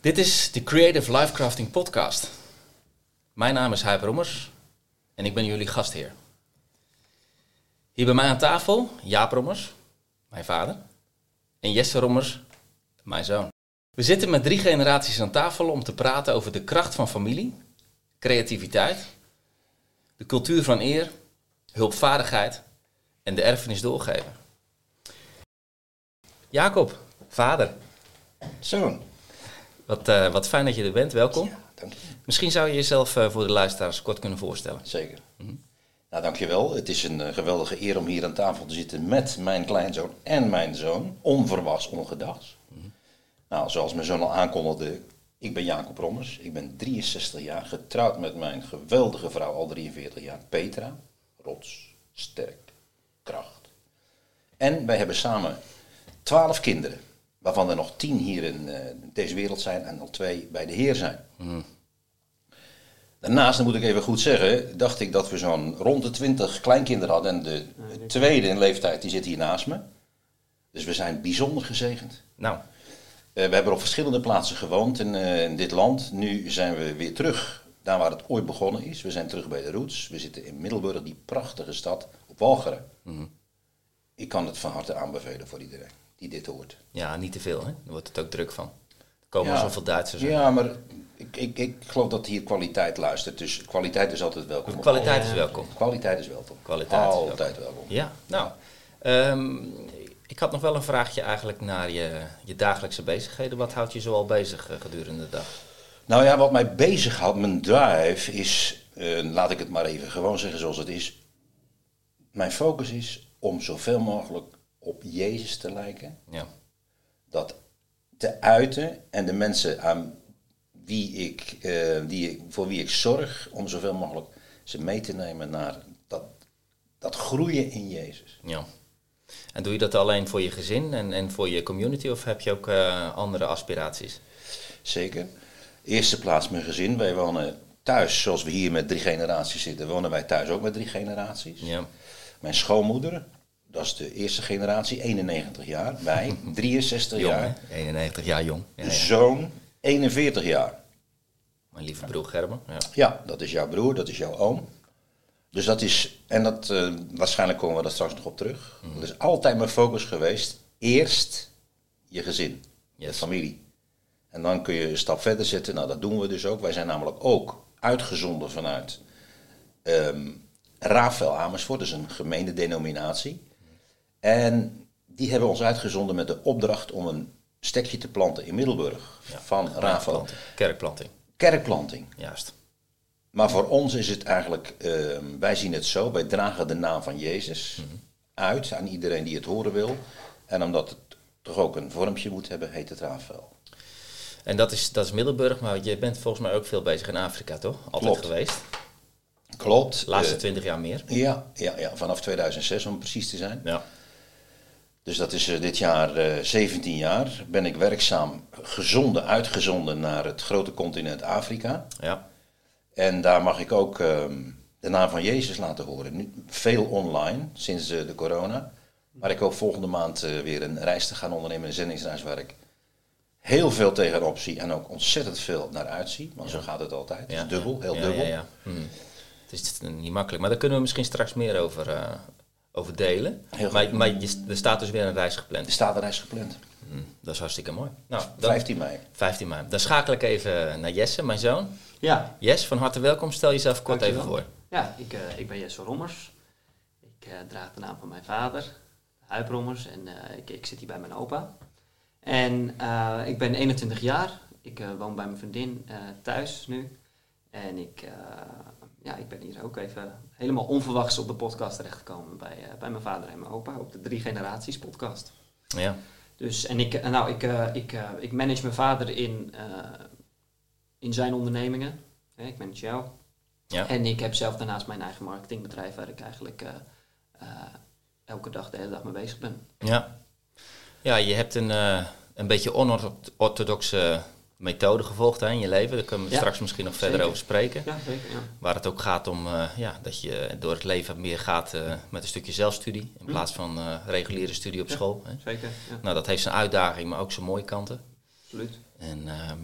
Dit is de Creative Life Crafting Podcast. Mijn naam is Huip Rommers en ik ben jullie gastheer. Hier bij mij aan tafel Jaap Rommers, mijn vader, en Jesse Rommers, mijn zoon. We zitten met drie generaties aan tafel om te praten over de kracht van familie, creativiteit, de cultuur van eer, hulpvaardigheid en de erfenis doorgeven. Jacob, vader, Zoon. Wat, eh, wat fijn dat je er bent, welkom. Dank je. Misschien zou je jezelf eh, voor de luisteraars kort kunnen voorstellen. Zeker. Nou, dankjewel. Het is een eh, geweldige eer om hier aan tafel te zitten met mijn kleinzoon en mijn zoon. Onverwachts, ongedachts. Nou, zoals mijn zoon al aankondigde, ik ben Jacob Rommers. Ik ben 63 jaar, getrouwd met mijn geweldige vrouw al 43 jaar, Petra. Rots, sterk, kracht. En wij hebben samen 12 kinderen, waarvan er nog 10 hier in eh, deze wereld zijn en al twee bij de Heer zijn. Daarnaast, dan moet ik even goed zeggen, dacht ik dat we zo'n rond de 20 kleinkinderen hadden. En de tweede in leeftijd, die zit hier naast me. Dus we zijn bijzonder gezegend. Nou, Eh, we hebben op verschillende plaatsen gewoond in, eh, in dit land. Nu zijn we weer terug daar waar het ooit begonnen is. We zijn terug bij de roots. We zitten in Middelburg, die prachtige stad op Walcheren. Ik kan het van harte aanbevelen voor iedereen die dit hoort. ja, niet te veel, hè? Dan wordt het ook druk van. Er komen Ja. zoveel Duitsers. Ja, maar ik, ik, ik geloof dat hier kwaliteit luistert. Dus kwaliteit is altijd welkom. Kwaliteit is welkom. Kwaliteit is welkom. Kwaliteit is Altijd welkom. Ja, nou. ehm, ik had nog wel een vraagje eigenlijk naar je, je dagelijkse bezigheden. Wat houdt je zoal bezig eh, gedurende de dag? Nou ja, wat mij bezighoudt, mijn drive, is, eh, laat ik het maar even gewoon zeggen zoals het is. Mijn focus is om zoveel mogelijk op Jezus te lijken. Ja, Dat te uiten en de mensen aan wie ik, eh, die ik, voor wie ik zorg, om zoveel mogelijk ze mee te nemen naar dat, dat groeien in Jezus. ja. En doe je dat alleen voor je gezin en, en voor je community of heb je ook eh, andere aspiraties? Zeker. Eerste plaats mijn gezin. Wij wonen thuis, zoals we hier met drie generaties zitten, wonen wij thuis ook met drie generaties. Ja, Mijn schoonmoeder, dat is de eerste generatie, 91 jaar. Wij, 63 jong jaar. hè? 91 jaar jong. Ja, ja. Zoon, 41 jaar. Mijn lieve broer Gerben. Ja. Ja, dat is jouw broer, dat is jouw oom. Dus dat is, en dat, eh, waarschijnlijk komen we daar straks nog op terug. Mhm. Dat is altijd mijn focus geweest. Eerst je gezin, je familie. En dan kun je een stap verder zetten. Nou, dat doen we dus ook. Wij zijn namelijk ook uitgezonden vanuit ehm Rafael Amersfoort, dat is een gemeente denominatie. En die hebben ons uitgezonden met de opdracht om een stekje te planten in Middelburg van. Planting, Kerkplanting, Kerkplanting. juist. Maar voor ons is het eigenlijk, ehm, wij zien het zo, wij dragen de naam van Jezus Mhm. uit aan iedereen die het horen wil. En omdat het toch ook een vormpje moet hebben, heet het Rafael. En dat is, dat is Middelburg, maar je bent volgens mij ook veel bezig in Afrika, toch? Altijd Klopt. geweest. Klopt. De laatste eh, 20 jaar meer. ja, ja, ja, vanaf 2006 om precies te zijn. Ja. Dus dat is eh, dit jaar eh 17 jaar. Ben ik werkzaam gezonden, uitgezonden naar het grote continent Afrika. Ja. En daar mag ik ook ehm, de naam van Jezus laten horen. Nu, veel online, sinds eh, de corona. Maar ik hoop volgende maand eh, weer een reis te gaan ondernemen, een zendingsreis waar ik heel veel tegenop zie en ook ontzettend veel naar uitzie. Want zo gaat het altijd. Het Ja, is dubbel, heel Ja, dubbel. Ja, ja. Hm. Het is niet makkelijk, maar daar kunnen we misschien straks meer over, eh, over delen. Heel maar maar je, er staat dus weer een reis gepland. Er staat een reis gepland. Hm, Dat is hartstikke mooi. Nou, dan, 15 mei. 15 mei. Dan schakel ik even naar Jesse, mijn zoon. Ja, Jess, van harte welkom. Stel jezelf kort even voor. ja ik, eh, ik ben Jesse Rommers. Ik eh, draag de naam van mijn vader, Huip Rommers, en eh, ik, ik zit hier bij mijn opa. En eh, ik ben 21 jaar. Ik eh, woon bij mijn vriendin eh, thuis nu. En ik, eh, ja, ik ben hier ook even helemaal onverwachts op de podcast terechtgekomen bij, eh, bij mijn vader en mijn opa, op de Drie Generaties podcast. Ja. Dus, en ik, eh, nou, ik, eh, ik, ik manage mijn vader in, in zijn ondernemingen. Hè, ik manage jou. Ja. En ik heb zelf daarnaast mijn eigen marketingbedrijf waar ik eigenlijk elke dag de hele dag mee bezig ben. Ja, ja je hebt een, een beetje onorthodoxe methode gevolgd hè, in je leven. Daar kunnen we Ja, straks misschien nog verder zeker. over spreken. Ja, zeker. Ja. Waar het ook gaat om eh, ja, dat je door het leven meer gaat eh, met een stukje zelfstudie. In Hm. plaats van eh, reguliere studie op school. Hè. Zeker, ja, Nou, dat heeft zijn uitdaging, maar ook zijn mooie kanten. absoluut. En ehm,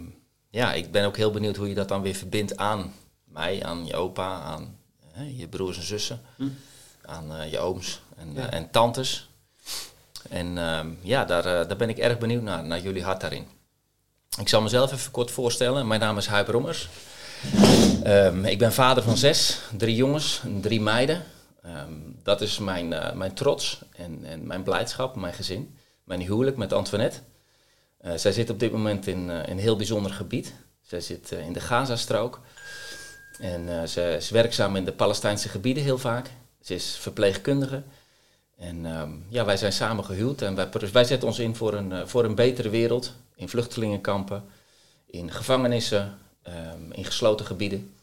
ja, ik ben ook heel benieuwd hoe je dat dan weer verbindt aan mij, aan je opa, aan hè, je broers en zussen, Hm. aan je ooms en, en tantes. En ehm, ja, daar, daar ben ik erg benieuwd naar, naar jullie hart daarin. Ik zal mezelf even kort voorstellen. Mijn naam is Huip Rommers. Ehm, ik ben vader van zes, drie jongens en drie meiden. Ehm, dat is mijn, eh, mijn trots en, en mijn blijdschap, mijn gezin. Mijn huwelijk met Antoinette. Eh, zij zit op dit moment in eh, een heel bijzonder gebied. Zij zit in de Gazastrook. En ze is werkzaam in de Palestijnse gebieden heel vaak. Ze is verpleegkundige. En ehm, ja, wij zijn samen gehuwd en wij, wij zetten ons in voor een, voor een betere wereld. In vluchtelingenkampen, in gevangenissen, ehm, in gesloten gebieden.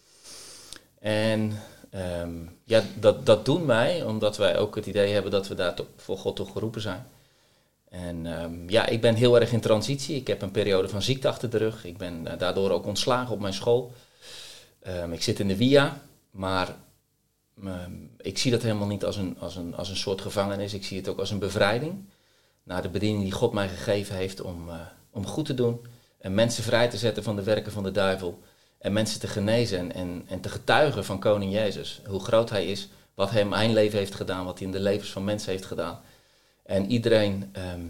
En ehm, ja, dat, dat doen wij omdat wij ook het idee hebben dat we daar voor God toe geroepen zijn. En ehm, ja, ik ben heel erg in transitie. Ik heb een periode van ziekte achter de rug. Ik ben eh, daardoor ook ontslagen op mijn school. Ik zit in de VIA, maar ik zie dat helemaal niet als een, als, een, als een soort gevangenis. Ik zie het ook als een bevrijding naar de bediening die God mij gegeven heeft om, eh, om goed te doen. En mensen vrij te zetten van de werken van de duivel. En mensen te genezen en, en, en te getuigen van koning Jezus. Hoe groot hij is, wat hij in mijn leven heeft gedaan, wat hij in de levens van mensen heeft gedaan. En iedereen ehm,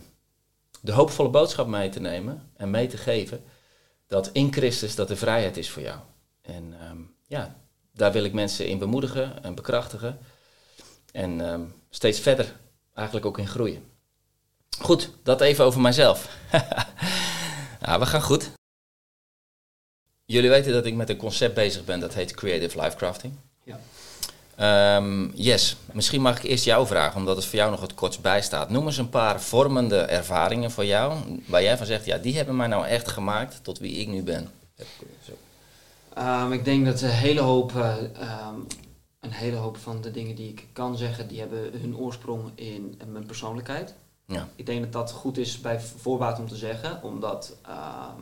de hoopvolle boodschap mee te nemen en mee te geven dat in Christus dat er vrijheid is voor jou. En ehm, ja, daar wil ik mensen in bemoedigen en bekrachtigen. En ehm, steeds verder eigenlijk ook in groeien. Goed, dat even over mijzelf. ja, we gaan goed. Jullie weten dat ik met een concept bezig ben dat heet Creative Life Crafting. Ja. Ehm, yes, misschien mag ik eerst jou vragen, omdat het voor jou nog het kortst bij staat. Noem eens een paar vormende ervaringen voor jou, waar jij van zegt, ja, die hebben mij nou echt gemaakt tot wie ik nu ben. Ehm, ik denk dat een hele hoop, eh, ehm, een hele hoop van de dingen die ik kan zeggen, die hebben hun oorsprong in mijn persoonlijkheid. Ja. Ik denk dat dat goed is bij voorbaat om te zeggen, omdat ehm,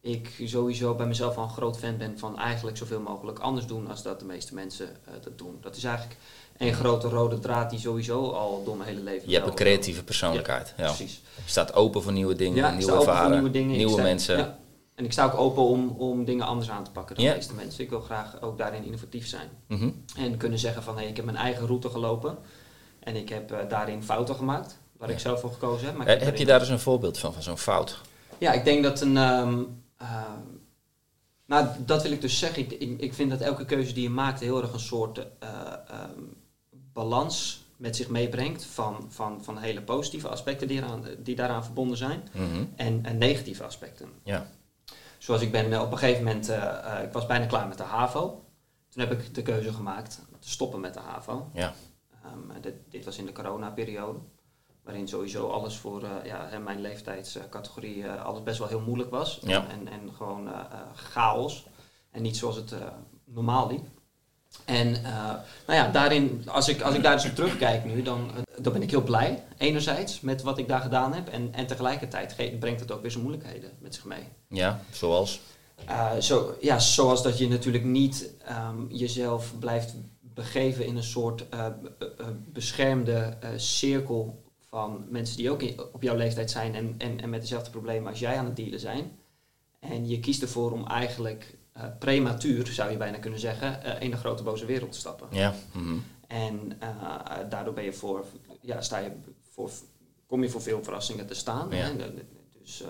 ik sowieso bij mezelf wel een groot fan ben van eigenlijk zoveel mogelijk anders doen als dat de meeste mensen eh, dat doen. Dat is eigenlijk een grote rode draad die sowieso al door mijn hele leven. Je hebt een creatieve persoonlijkheid. Ja, Precies. Je staat open voor nieuwe dingen, Ja, nieuwe ervaren, nieuwe dingen. Nieuwe sta- mensen. ja. En ik sta ook open om, om dingen anders aan te pakken dan de meeste mensen. Ik wil graag ook daarin innovatief zijn. Mhm. En kunnen zeggen van, hé, ik heb mijn eigen route gelopen. En ik heb eh, daarin fouten gemaakt, waar ik zelf voor gekozen heb. Maar Eh, Heb je daar eens een voorbeeld van, van zo'n fout? Ja, ik denk dat een... ehm, ehm, nou, dat wil ik dus zeggen. Ik, ik, ik vind dat elke keuze die je maakt heel erg een soort eh, ehm, balans met zich meebrengt. Van, van, van hele positieve aspecten die, eraan, die daaraan verbonden zijn. Mhm. En, en negatieve aspecten. Ja. Zoals ik ben eh, op een gegeven moment, eh, eh, ik was bijna klaar met de HAVO. Toen heb ik de keuze gemaakt te stoppen met de HAVO. Ja. Ehm, dit, dit was in de coronaperiode. Waarin sowieso alles voor eh, ja, mijn leeftijdscategorie eh, alles best wel heel moeilijk was. Ja. En, en gewoon eh, chaos. En niet zoals het normaal liep. En nou ja, daarin, als ik, als ik daar eens op terugkijk nu, dan, dan ben ik heel blij. Enerzijds met wat ik daar gedaan heb. En, en tegelijkertijd ge- brengt het ook weer zijn moeilijkheden met zich mee. Ja, zoals? Zo, ja, zoals dat je natuurlijk niet ehm, jezelf blijft begeven in een soort beschermde cirkel van mensen die ook in- op jouw leeftijd zijn en, en, en met dezelfde problemen als jij aan het dealen zijn. En je kiest ervoor om eigenlijk eh, prematuur, zou je bijna kunnen zeggen, eh, in de grote boze wereld te stappen. Ja. mhm. En eh, daardoor ben je voor, ja, sta je voor, kom je voor veel verrassingen te staan. Ja. Hè? Dus,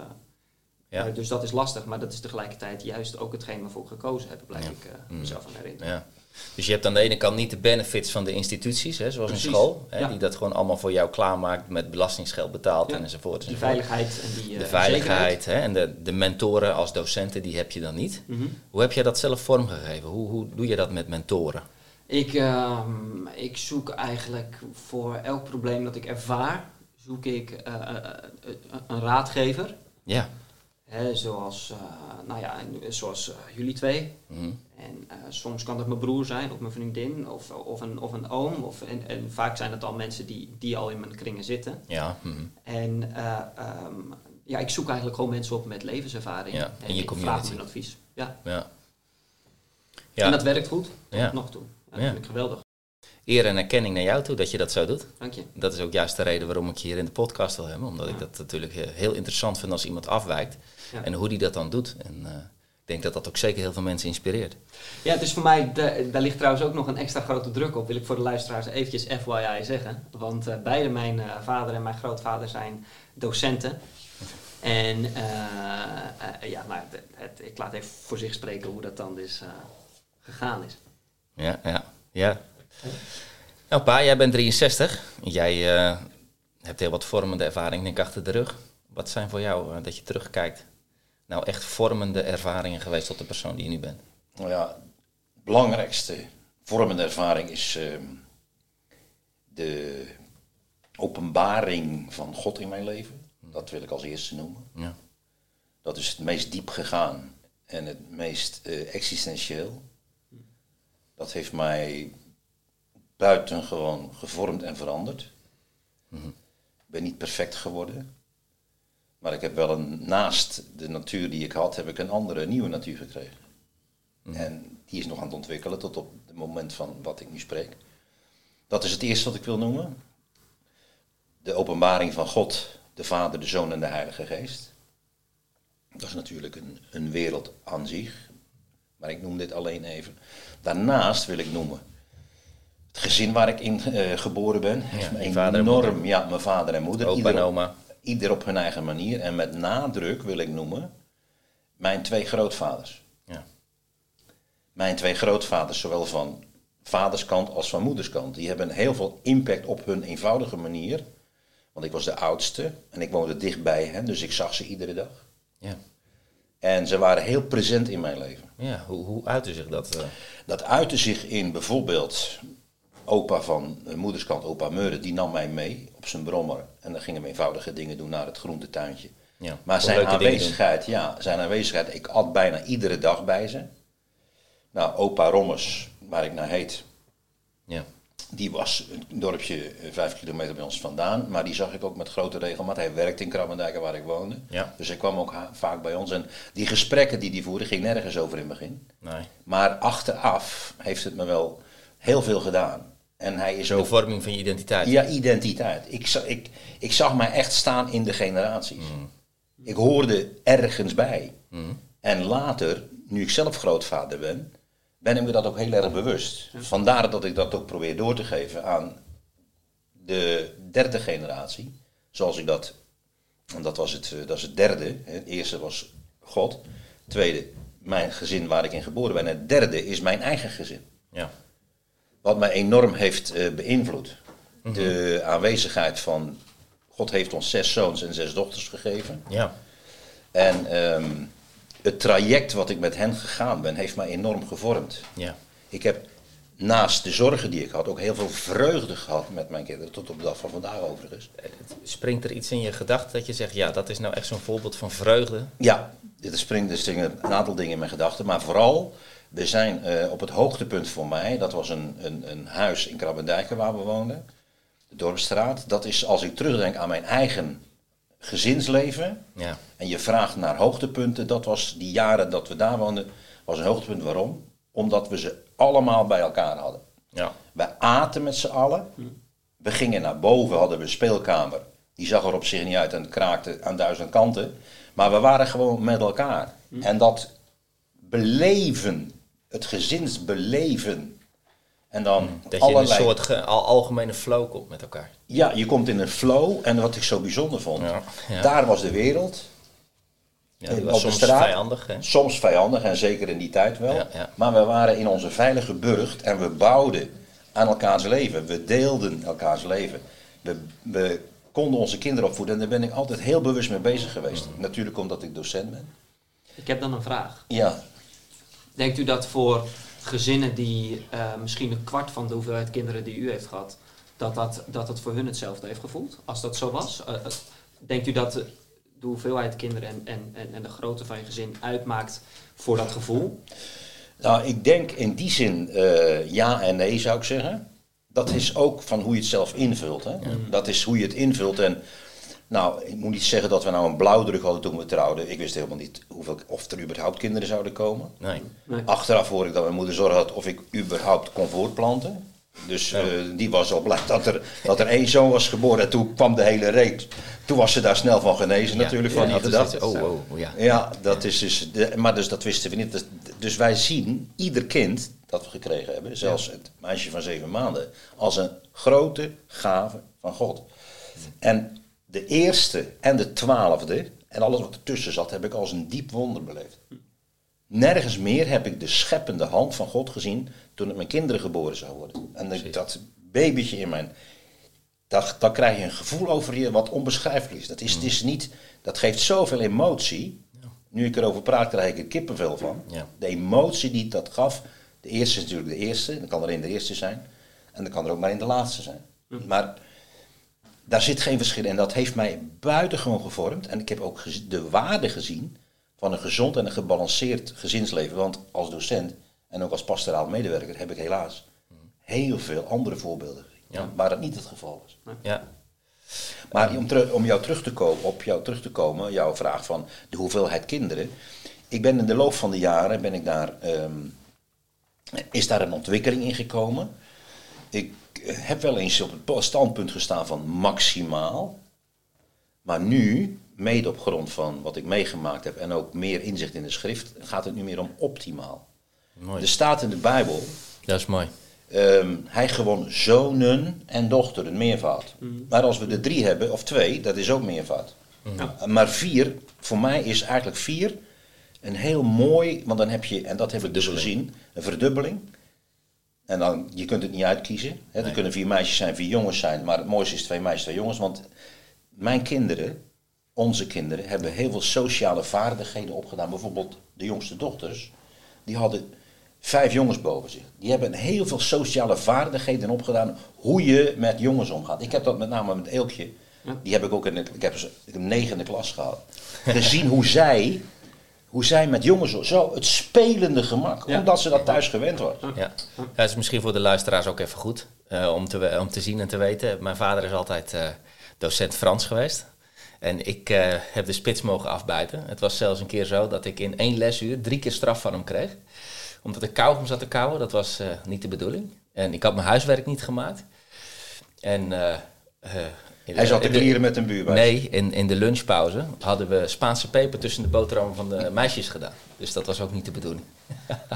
Ja. dus dat is lastig, maar dat is tegelijkertijd juist ook hetgeen waarvoor ik gekozen heb, blijf Ja. ik Mm. mezelf aan herinneren. Ja. Dus je hebt aan de ene kant niet de benefits van de instituties, hè, zoals Precies, een school, hè, ja. die dat gewoon allemaal voor jou klaarmaakt met belastingsgeld betaald Ja. en enzovoort. Enzovoort. veiligheid en die eh, de zekerheid. veiligheid hè, en de, de mentoren als docenten, die heb je dan niet. Mhm. Hoe heb jij dat zelf vormgegeven? Hoe, hoe doe je dat met mentoren? Ik, ehm, ik zoek eigenlijk voor elk probleem dat ik ervaar, zoek ik eh, eh, eh, een raadgever. Ja. Hè, zoals, eh, nou ja, zoals eh, jullie twee. Mhm. En eh, soms kan dat mijn broer zijn, of mijn vriendin, of, of, een, of een oom. Of, en, en vaak zijn het al mensen die, die al in mijn kringen zitten. Ja. mhm. En eh, ehm, ja, ik zoek eigenlijk gewoon mensen op met levenservaring. Ja, in je hun advies. Ja. ja. En Ja, dat werkt goed, tot Ja. nog toe. Ja, dat vind ik geweldig. Eer en erkenning naar jou toe dat je dat zo doet. Dank je. Dat is ook juist de reden waarom ik je hier in de podcast wil hebben. Omdat ik dat natuurlijk eh, heel interessant vind als iemand afwijkt. Ja. En hoe die dat dan doet. En eh, Ik denk dat dat ook zeker heel veel mensen inspireert. Ja, het is voor mij, de- daar ligt trouwens ook nog een extra grote druk op, wil ik voor de luisteraars eventjes FYI zeggen. Want eh, beide mijn vader en mijn grootvader zijn docenten. En ja, maar het, het- ik laat even voor zich spreken hoe dat dan dus gegaan is. Ja, ja, ja. Nou, pa, jij bent 63. Jij eh, hebt heel wat vormende ervaringen denk ik achter de rug. Wat zijn voor jou, eh, dat je terugkijkt, nou echt vormende ervaringen geweest tot de persoon die je nu bent? Nou ja, het belangrijkste vormende ervaring is ehm, de openbaring van God in mijn leven. Dat wil ik als eerste noemen. Ja. Dat is het meest diep gegaan en het meest eh, existentieel. Dat heeft mij buitengewoon gevormd en veranderd. Ik ben niet perfect geworden. Maar ik heb wel een, naast de natuur die ik had, heb ik een andere, nieuwe natuur gekregen. En die is nog aan het ontwikkelen tot op het moment van wat ik nu spreek. Dat is het eerste wat ik wil noemen. De openbaring van God, de Vader, de Zoon en de Heilige Geest. Dat is natuurlijk een, een wereld aan zich. Maar ik noem dit alleen even. Daarnaast wil ik noemen het gezin waar ik in eh, geboren ben. Ja, en enorm, ja, mijn vader en moeder. Opa Ieder en op- oma. Ieder op hun eigen manier. En met nadruk wil ik noemen mijn twee grootvaders. Ja. Mijn twee grootvaders, zowel van vaderskant als van moederskant, die hebben heel veel impact op hun eenvoudige manier. Want ik was de oudste en ik woonde dichtbij hen, dus ik zag ze iedere dag. Ja. En ze waren heel present in mijn leven. Ja, hoe, hoe uitte zich dat? eh? Dat uitte zich in bijvoorbeeld opa van eh, moederskant, opa Meuren, die nam mij mee op zijn brommer. En dan gingen we eenvoudige dingen doen naar het groentetuintje. Ja, Maar zijn aanwezigheid, ja, zijn aanwezigheid, ik at bijna iedere dag bij ze. Nou, opa Rommers, waar ik naar heet, Ja. die was een dorpje eh, vijf kilometer bij ons vandaan. Maar die zag ik ook met grote regelmaat. Hij werkte in Krabbendijken waar ik woonde. Ja. Dus hij kwam ook vaak bij ons. En die gesprekken die hij voerde, ging nergens over in het begin. Nee. Maar achteraf heeft het me wel heel veel gedaan. En hij is De ook... vorming van je identiteit. Ja, identiteit. Ik, ik, ik zag mij echt staan in de generaties. Ik hoorde ergens bij. En later, nu ik zelf grootvader ben, ben ik me dat ook heel erg bewust. Vandaar dat ik dat ook probeer door te geven aan de derde generatie. Zoals ik dat, en dat was het, eh, dat is het derde. Het eerste was God. Tweede, mijn gezin waar ik in geboren ben. En het derde is mijn eigen gezin. Ja. Wat mij enorm heeft eh, beïnvloed. De aanwezigheid van. God heeft ons zes zoons en zes dochters gegeven. Ja. En ehm, het traject wat ik met hen gegaan ben, heeft mij enorm gevormd. Ja. Ik heb naast de zorgen die ik had, ook heel veel vreugde gehad met mijn kinderen. Tot op de dag van vandaag overigens. Springt er iets in je gedachten dat je zegt, ja, dat is nou echt zo'n voorbeeld van vreugde? Ja, er springen, er springen een aantal dingen in mijn gedachten. Maar vooral, we zijn eh, op het hoogtepunt voor mij. Dat was een, een, een huis in Krabbendijken waar we woonden. De Dorpsstraat. Dat is, als ik terugdenk aan mijn eigen gezinsleven. Ja. En je vraagt naar hoogtepunten. Dat was die jaren dat we daar woonden. Was een hoogtepunt. Waarom? Omdat we ze allemaal bij elkaar hadden. Ja. We aten met z'n allen. We gingen naar boven, hadden we een speelkamer. Die zag er op zich niet uit en kraakte aan duizend kanten. Maar we waren gewoon met elkaar. En dat beleven, het gezinsbeleven. En dan Dat je allerlei... een soort ge- al, algemene flow komt met elkaar. Ja, je komt in een flow. En wat ik zo bijzonder vond, Ja, ja. daar was de wereld. Ja, die op was de soms straat. vijandig. Hè? Soms vijandig en zeker in die tijd wel. Ja, ja. Maar we waren in onze veilige burcht en we bouwden aan elkaars leven. We deelden elkaars leven. We, we konden onze kinderen opvoeden en daar ben ik altijd heel bewust mee bezig geweest. Mm. Natuurlijk omdat ik docent ben. Ik heb dan een vraag. Ja, Denkt u dat voor gezinnen die eh, misschien een kwart van de hoeveelheid kinderen die u heeft gehad, dat, dat, dat het voor hun hetzelfde heeft gevoeld? Als dat zo was? Eh, eh, denkt u dat de hoeveelheid kinderen en, en, en, de grootte van je gezin uitmaakt voor dat gevoel? nou ik denk in die zin ja en nee zou ik zeggen. Dat is ook van hoe je het zelf invult. Hè? Dat is hoe je het invult. En nou, ik moet niet zeggen dat we nou een blauwdruk hadden toen we trouwden. Ik wist helemaal niet hoeveel, of er überhaupt kinderen zouden komen. Nee. Nee. Achteraf hoor ik dat mijn moeder zorg had of ik überhaupt kon voortplanten. Dus eh, die was al blij dat er, dat er één zoon was geboren. En toen kwam de hele reeks. Toen was ze daar snel van genezen natuurlijk, van die gedachte. zoiets- Oh, oh, ja. Ja, dat is dus. De, maar dus dat wisten we niet. Dus, dus wij zien ieder kind dat we gekregen hebben, zelfs het meisje van zeven maanden, als een grote gave van God. En de eerste en de twaalfde en alles wat ertussen zat, heb ik als een diep wonder beleefd. Nergens meer heb ik de scheppende hand van God gezien toen het mijn kinderen geboren zou worden. En dat babytje in mijn dat, dan krijg je een gevoel over je wat onbeschrijfelijk is. Dat, is, het is niet, dat geeft zoveel emotie. Nu ik erover praat, krijg ik er kippenvel van. Ja. De emotie die dat gaf. De eerste is natuurlijk de eerste. Dan kan er in de eerste zijn. En dan kan er ook maar in de laatste zijn. Maar daar zit geen verschil in. En dat heeft mij buitengewoon gevormd. En ik heb ook de waarde gezien van een gezond en een gebalanceerd gezinsleven. Want als docent en ook als pastoraal medewerker heb ik helaas heel veel andere voorbeelden gezien. Ja. Waar dat niet het geval was. Ja. Maar om, terug, om jou terug te komen, op jou terug te komen, jouw vraag van de hoeveelheid kinderen. Ik ben in de loop van de jaren, ben ik daar, ehm, is daar een ontwikkeling in gekomen. Ik heb wel eens op het standpunt gestaan van maximaal. Maar nu, mede op grond van wat ik meegemaakt heb en ook meer inzicht in de schrift, gaat het nu meer om optimaal. Mooi. Er staat in de Bijbel, Dat is mooi. Ehm, hij gewoon zonen en dochteren, meervoud. Maar als we er drie hebben, of twee, dat is ook meervoud. Ja. Maar vier, voor mij is eigenlijk vier een heel mooi, want dan heb je, en dat heb ik dus gezien, een verdubbeling. En dan, je kunt het niet uitkiezen. Hè. Er kunnen vier meisjes zijn, vier jongens zijn, maar het mooiste is twee meisjes, twee jongens. Want mijn kinderen, onze kinderen, hebben heel veel sociale vaardigheden opgedaan. Bijvoorbeeld de jongste dochters, die hadden vijf jongens boven zich. Die hebben heel veel sociale vaardigheden opgedaan hoe je met jongens omgaat. Ik heb dat met name met Eelkje. Die heb ik ook in de, ik heb ze ik heb negende klas gehad. Gezien hoe zij, hoe zij met jongens, zo het spelende gemak, Ja. omdat ze dat thuis gewend was. Ja. ja, het is misschien voor de luisteraars ook even goed eh, om, te, om te zien en te weten. Mijn vader is altijd eh, docent Frans geweest. En ik eh, heb de spits mogen afbijten. Het was zelfs een keer zo dat ik in één lesuur drie keer straf van hem kreeg. Omdat ik kauwgom zat te kauwen. Dat was eh, niet de bedoeling. En ik had mijn huiswerk niet gemaakt. En... Hij zat te klieren met een buurmeisje. Nee, in, in de lunchpauze hadden we Spaanse peper tussen de boterhammen van de meisjes gedaan. Dus dat was ook niet de bedoeling.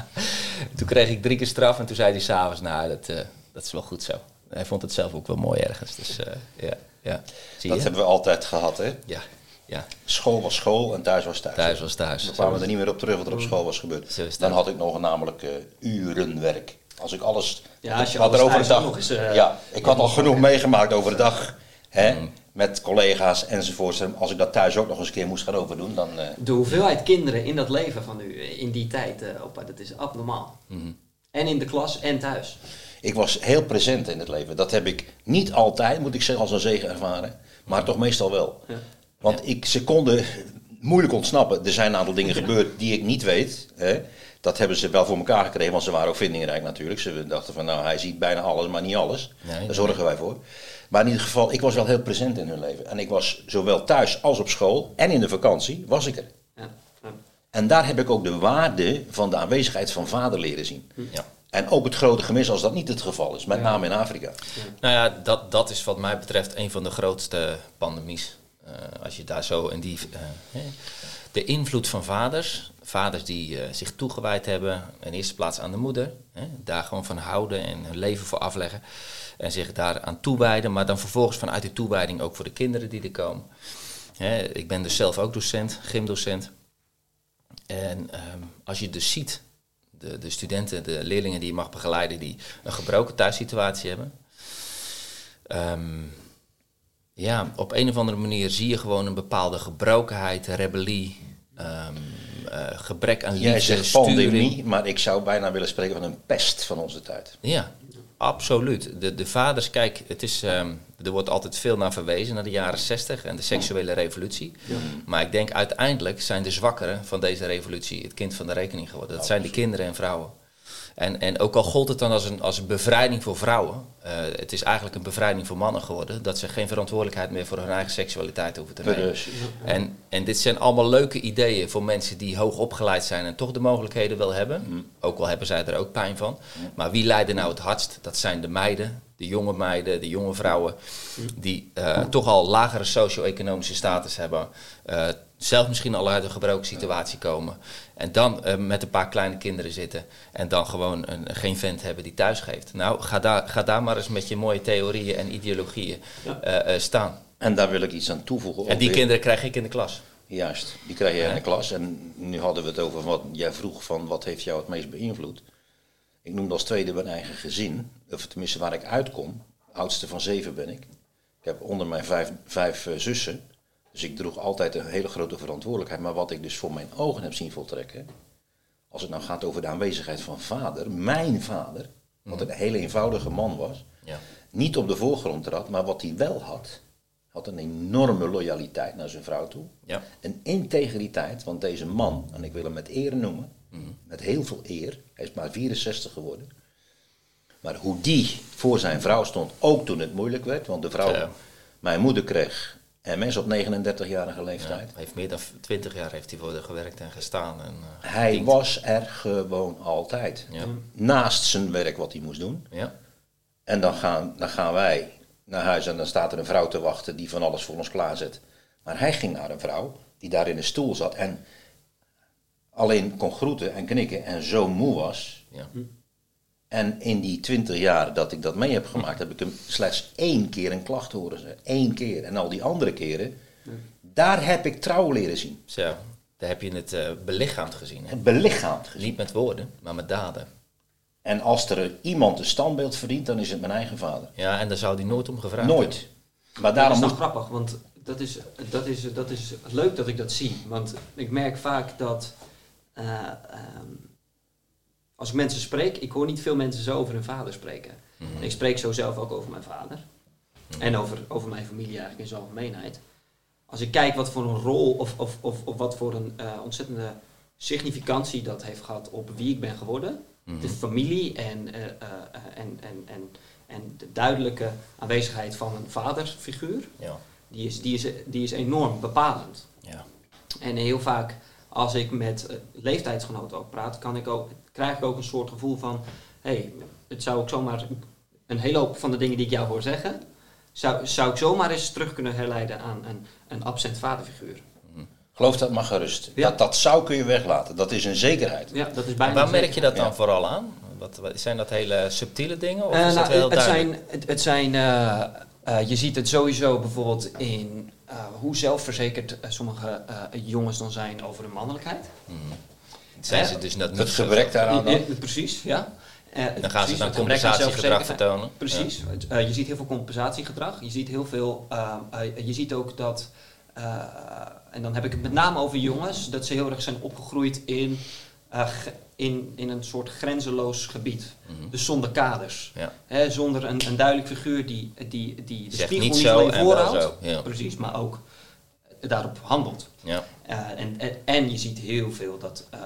toen kreeg ik drie keer straf en toen zei hij s'avonds, nou, dat, eh, dat is wel goed zo. Hij vond het zelf ook wel mooi ergens. Dus eh, ja, ja. Zie Dat je? hebben we altijd gehad, hè? Ja, ja, School was school en thuis was thuis. thuis was thuis. We kwamen er niet meer op terug wat er op school was gebeurd. Dan had ik nog namelijk eh, urenwerk. Als ik alles. Ja, als je had alles er over de dag. ja, ik had al genoeg meegemaakt over de dag. Hè, Mm. Met collega's enzovoorts. En als ik dat thuis ook nog eens een keer moest gaan overdoen, dan. eh, De hoeveelheid kinderen in dat leven van u, eh, in die tijd, eh, opa, dat is abnormaal. Mhm. En in de klas en thuis. ik was heel present in het leven. Dat heb ik niet altijd, moet ik zeggen, als een zegen ervaren. Maar toch meestal wel. Ja. Want ik, ze konden moeilijk ontsnappen. Er zijn een aantal dingen gebeurd die ik niet weet. Hè. Dat hebben ze wel voor elkaar gekregen, want ze waren ook vindingrijk natuurlijk. Ze dachten van, nou, hij ziet bijna alles, maar niet alles. Nee, Daar zorgen wij voor. Maar in ieder geval, ik was wel heel present in hun leven. En ik was zowel thuis als op school en in de vakantie, was ik er. Ja. Ja. En daar heb ik ook de waarde van de aanwezigheid van vader leren zien. Ja. En ook het grote gemis als dat niet het geval is, met name in Afrika. Nou ja, dat, dat is wat mij betreft een van de grootste pandemies. Eh, als je daar zo in die. eh, hè, de invloed van vaders. Vaders die eh, zich toegewijd hebben, in eerste plaats aan de moeder. Hè, daar gewoon van houden en hun leven voor afleggen. En zich daaraan toewijden, maar dan vervolgens vanuit die toewijding ook voor de kinderen die er komen. Hè, ik ben dus zelf ook docent, gymdocent. En ehm, als je dus ziet, de, de studenten, de leerlingen die je mag begeleiden, die een gebroken thuissituatie hebben. Ehm, ja, op een of andere manier zie je gewoon een bepaalde gebrokenheid, rebellie, ehm, eh, gebrek aan Jij liefde, zegt sturing. pandemie, maar ik zou bijna willen spreken van een pest van onze tijd. Ja, absoluut. De, de vaders, kijk, het is, ehm, er wordt altijd veel naar verwezen, naar de jaren 60 en de seksuele revolutie. Maar ik denk uiteindelijk zijn de zwakkeren van deze revolutie het kind van de rekening geworden. Dat zijn de kinderen en vrouwen. En, en ook al gold het dan als een, als een bevrijding voor vrouwen, uh, het is eigenlijk een bevrijding voor mannen geworden, dat ze geen verantwoordelijkheid meer voor hun eigen seksualiteit hoeven te nemen. En, en dit zijn allemaal leuke ideeën voor mensen die hoog opgeleid zijn en toch de mogelijkheden wel hebben. Mm. Ook al hebben zij er ook pijn van. Maar wie lijden nou het hardst? Dat zijn de meiden, de jonge meiden, de jonge vrouwen, die uh, toch al lagere socio-economische status hebben. Uh, zelf misschien al uit een gebroken situatie komen. En dan uh, met een paar kleine kinderen zitten. En dan gewoon een, geen vent hebben die thuis geeft. Nou, ga daar, ga daar maar eens met je mooie theorieën en ideologieën uh, uh, staan. En daar wil ik iets aan toevoegen. En die kinderen krijg ik in de klas. Juist, die krijg je in de klas. En nu hadden we het over wat jij vroeg van wat heeft jou het meest beïnvloed. Ik noemde als tweede mijn eigen gezin. Of tenminste waar ik uitkom. Oudste van zeven ben ik. Ik heb onder mijn vijf, vijf zussen. Dus ik droeg altijd een hele grote verantwoordelijkheid. Maar wat ik dus voor mijn ogen heb zien voltrekken. Als het nou gaat over de aanwezigheid van vader, mijn vader, wat een hele eenvoudige man was, ja. niet op de voorgrond trad, maar wat hij wel had, had een enorme loyaliteit naar zijn vrouw toe. Ja. Een integriteit, want deze man, en ik wil hem met eer noemen, met heel veel eer, hij is maar 64 geworden. Maar hoe die voor zijn vrouw stond, ook toen het moeilijk werd, want de vrouw, mijn moeder kreeg en mensen op 39-jarige leeftijd. heeft meer dan 20 jaar heeft hij voor de gewerkt en gestaan. En, uh, hij was er gewoon altijd. Ja. Naast zijn werk wat hij moest doen. Ja. En dan gaan, dan gaan wij naar huis en dan staat er een vrouw te wachten die van alles voor ons klaarzet. Maar hij ging naar een vrouw die daar in een stoel zat en alleen kon groeten en knikken en zo moe was. Ja. En in die twintig jaar dat ik dat mee heb gemaakt, heb ik hem slechts één keer een klacht horen zeggen. Eén keer. En al die andere keren, daar heb ik trouw leren zien. Zo, daar heb je het uh, belichaamd gezien. Hè? Het belichaamd gezien. Niet met woorden, maar met daden. En als er iemand een standbeeld verdient, dan is het mijn eigen vader. Ja, en daar zou hij nooit om gevraagd Nooit. Maar daarom dat is nog grappig, want dat is, dat, is, dat is leuk dat ik dat zie. Want ik merk vaak dat... Uh, als ik mensen spreek, ik hoor niet veel mensen zo over hun vader spreken. Mhm. Ik spreek zo zelf ook over mijn vader. Mhm. En over, over mijn familie eigenlijk in zijn algemeenheid. Als ik kijk wat voor een rol of, of, of, of wat voor een uh, ontzettende significantie dat heeft gehad op wie ik ben geworden. Mhm. De familie en, uh, uh, en, en, en, en de duidelijke aanwezigheid van een vaderfiguur. Ja. Die, is, die, is, die is enorm bepalend. Ja. En heel vaak als ik met leeftijdsgenoten ook praat, kan ik ook, krijg ik ook een soort gevoel van, hé, hey, het zou ook zomaar een hele hoop van de dingen die ik jou hoor zeggen, zou, zou ik zomaar eens terug kunnen herleiden aan een, een absent vaderfiguur. Geloof dat maar gerust. Ja. Dat, dat zou kun je weglaten. Dat is een zekerheid. Ja, dat is bijna waar merk je dat dan vooral aan? Wat, wat, zijn dat hele subtiele dingen? Of uh, is dat nou, het, zijn, het, het zijn uh, uh, je ziet het sowieso bijvoorbeeld in hoe zelfverzekerd sommige jongens dan zijn over hun mannelijkheid. Mm. Zijn ze dus net Het gebrek daaraan dan? precies, ja. Uh, dan gaan ze dan compensatiegedrag vertonen. Precies. Uh, je ziet heel veel compensatiegedrag. Je ziet heel veel. Uh, je ziet ook dat. en dan heb ik het met name over jongens. Dat ze heel erg zijn opgegroeid in. In, in een soort grenzeloos gebied. Mm Dus zonder kaders. Ja. Zonder een, een duidelijk figuur die, die, die de spiegel niet, alleen voorhoudt. Ja. Precies, maar ook daarop handelt. Ja. Uh, en, en, en, je ziet heel veel dat uh,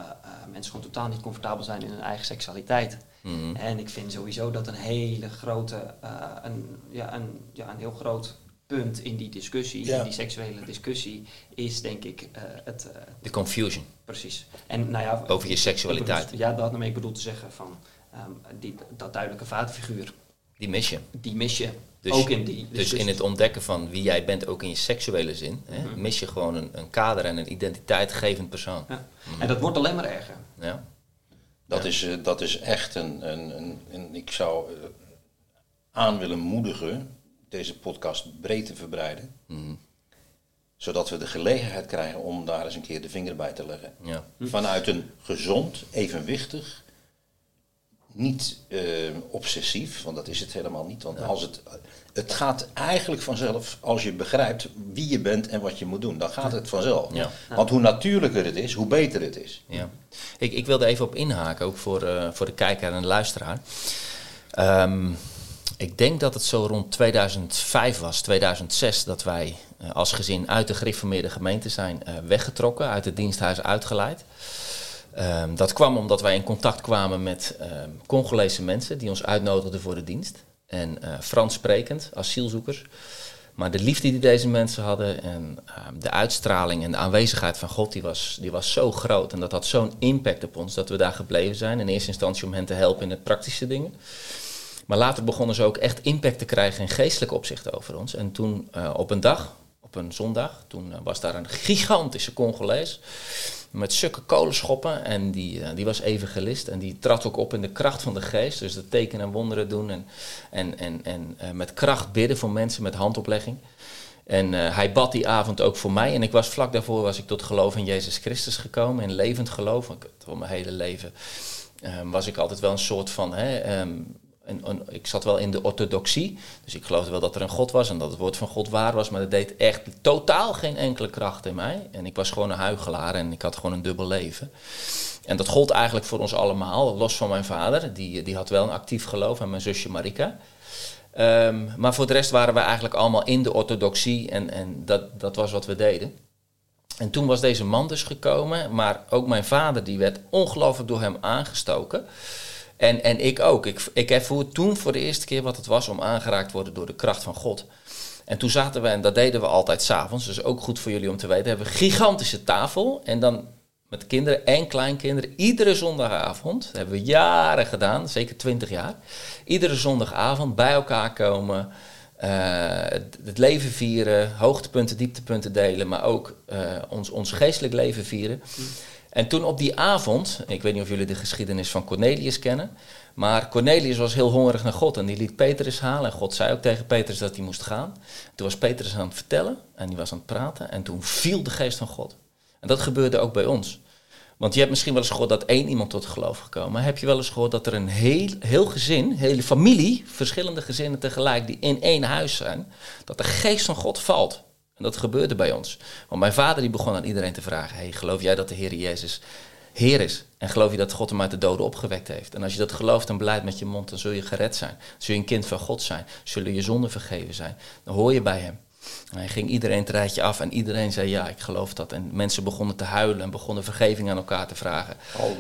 mensen gewoon totaal niet comfortabel zijn in hun eigen seksualiteit. Mm En ik vind sowieso dat een hele grote, een, ja, een, ja, een heel groot punt in die discussie, in die seksuele discussie, is denk ik het... De confusion. Precies. En, nou ja, Over je seksualiteit. ja, dat ik bedoel te zeggen van um, die, dat duidelijke vaderfiguur. Die mis je. Die mis je. Dus, ook in die, dus in het ontdekken van wie jij bent, ook in je seksuele zin, hè, mhm. mis je gewoon een, een, kader en een identiteitgevend persoon. Ja. Mhm. En dat wordt alleen maar erger. Ja. Dat, Is, uh, dat is echt een, een, een, een ik zou aan willen moedigen deze podcast breed te verbreiden. Mm. Zodat we de gelegenheid krijgen om daar eens een keer de vinger bij te leggen. Ja. Vanuit een gezond, evenwichtig niet uh, obsessief, want dat is het helemaal niet. Want als het, het gaat eigenlijk vanzelf, als je begrijpt wie je bent en wat je moet doen, dan gaat het vanzelf. Ja. Want hoe natuurlijker het is, hoe beter het is. Ja. Ik, ik wilde even op inhaken, ook voor, uh, voor de kijker en de luisteraar. Um, ik denk dat het zo rond 2005 was, 2006, dat wij uh, als gezin uit de gereformeerde gemeente zijn weggetrokken, uit het diensthuis uitgeleid. Ehm, dat kwam omdat wij in contact kwamen met ehm, Congolese mensen die ons uitnodigden voor de dienst. En eh, Frans sprekend, asielzoekers. Maar de liefde die deze mensen hadden en ehm, de uitstraling en de aanwezigheid van God, die was, die was zo groot. En dat had zo'n impact op ons dat we daar gebleven zijn. In eerste instantie om hen te helpen in de praktische dingen. Maar later begonnen ze ook echt impact te krijgen in geestelijk opzicht over ons. En toen eh, op een dag, op een zondag, toen eh, was daar een gigantische Congolees met sukke kolenschoppen. En die, uh, die was evangelist. En die trad ook op in de kracht van de geest. Dus de tekenen en wonderen doen. En, en, en, en met kracht bidden voor mensen met handoplegging. En hij bad die avond ook voor mij. En ik was vlak daarvoor was ik tot geloof in Jezus Christus gekomen. In levend geloof. Ik, voor mijn hele leven ehm, was ik altijd wel een soort van... Hè, um, ik zat wel in de orthodoxie, dus ik geloofde wel dat er een God was en dat het woord van God waar was, maar dat deed echt totaal geen enkele kracht in mij. En ik was gewoon een huigelaar en ik had gewoon een dubbel leven. En dat gold eigenlijk voor ons allemaal, los van mijn vader, die, die had wel een actief geloof, en mijn zusje Marika. Um, maar voor de rest waren we eigenlijk allemaal in de orthodoxie en, en dat, dat was wat we deden. En toen was deze man dus gekomen, maar ook mijn vader die werd ongelooflijk door hem aangestoken. En, en ik ook. Ik, ik ervoer toen voor de eerste keer wat het was om aangeraakt te worden door de kracht van God. En toen zaten we, en dat deden we altijd s'avonds, dus ook goed voor jullie om te weten, hebben we een gigantische tafel. En dan met kinderen en kleinkinderen, iedere zondagavond, dat hebben we jaren gedaan, zeker twintig jaar. Iedere zondagavond bij elkaar komen, uh, het leven vieren, hoogtepunten, dieptepunten delen, maar ook uh, ons, ons geestelijk leven vieren. Mm. En toen op die avond, ik weet niet of jullie de geschiedenis van Cornelius kennen, maar Cornelius was heel hongerig naar God en die liet Petrus halen. En God zei ook tegen Petrus dat hij moest gaan. Toen was Petrus aan het vertellen en die was aan het praten en toen viel de geest van God. En dat gebeurde ook bij ons. Want je hebt misschien wel eens gehoord dat één iemand tot geloof gekomen. Maar heb je wel eens gehoord dat er een heel, heel gezin, hele familie, verschillende gezinnen tegelijk die in één huis zijn, dat de geest van God valt. En dat gebeurde bij ons. Want mijn vader die begon aan iedereen te vragen: hey, geloof jij dat de Heer Jezus Heer is? En geloof je dat God hem uit de doden opgewekt heeft? En als je dat gelooft en beleidt met je mond, dan zul je gered zijn. Zul je een kind van God zijn. Zullen je zonden vergeven zijn. Dan hoor je bij hem. En hij ging iedereen het rijtje af en iedereen zei ja, ik geloof dat. En mensen begonnen te huilen en begonnen vergeving aan elkaar te vragen.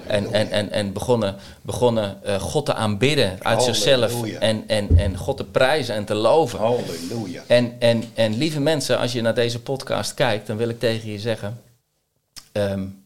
En, en, en, en begonnen, begonnen uh, God te aanbidden uit zichzelf. En, en, en God te prijzen en te loven. Halleluja. En, en, en lieve mensen, als je naar deze podcast kijkt, dan wil ik tegen je zeggen. Um,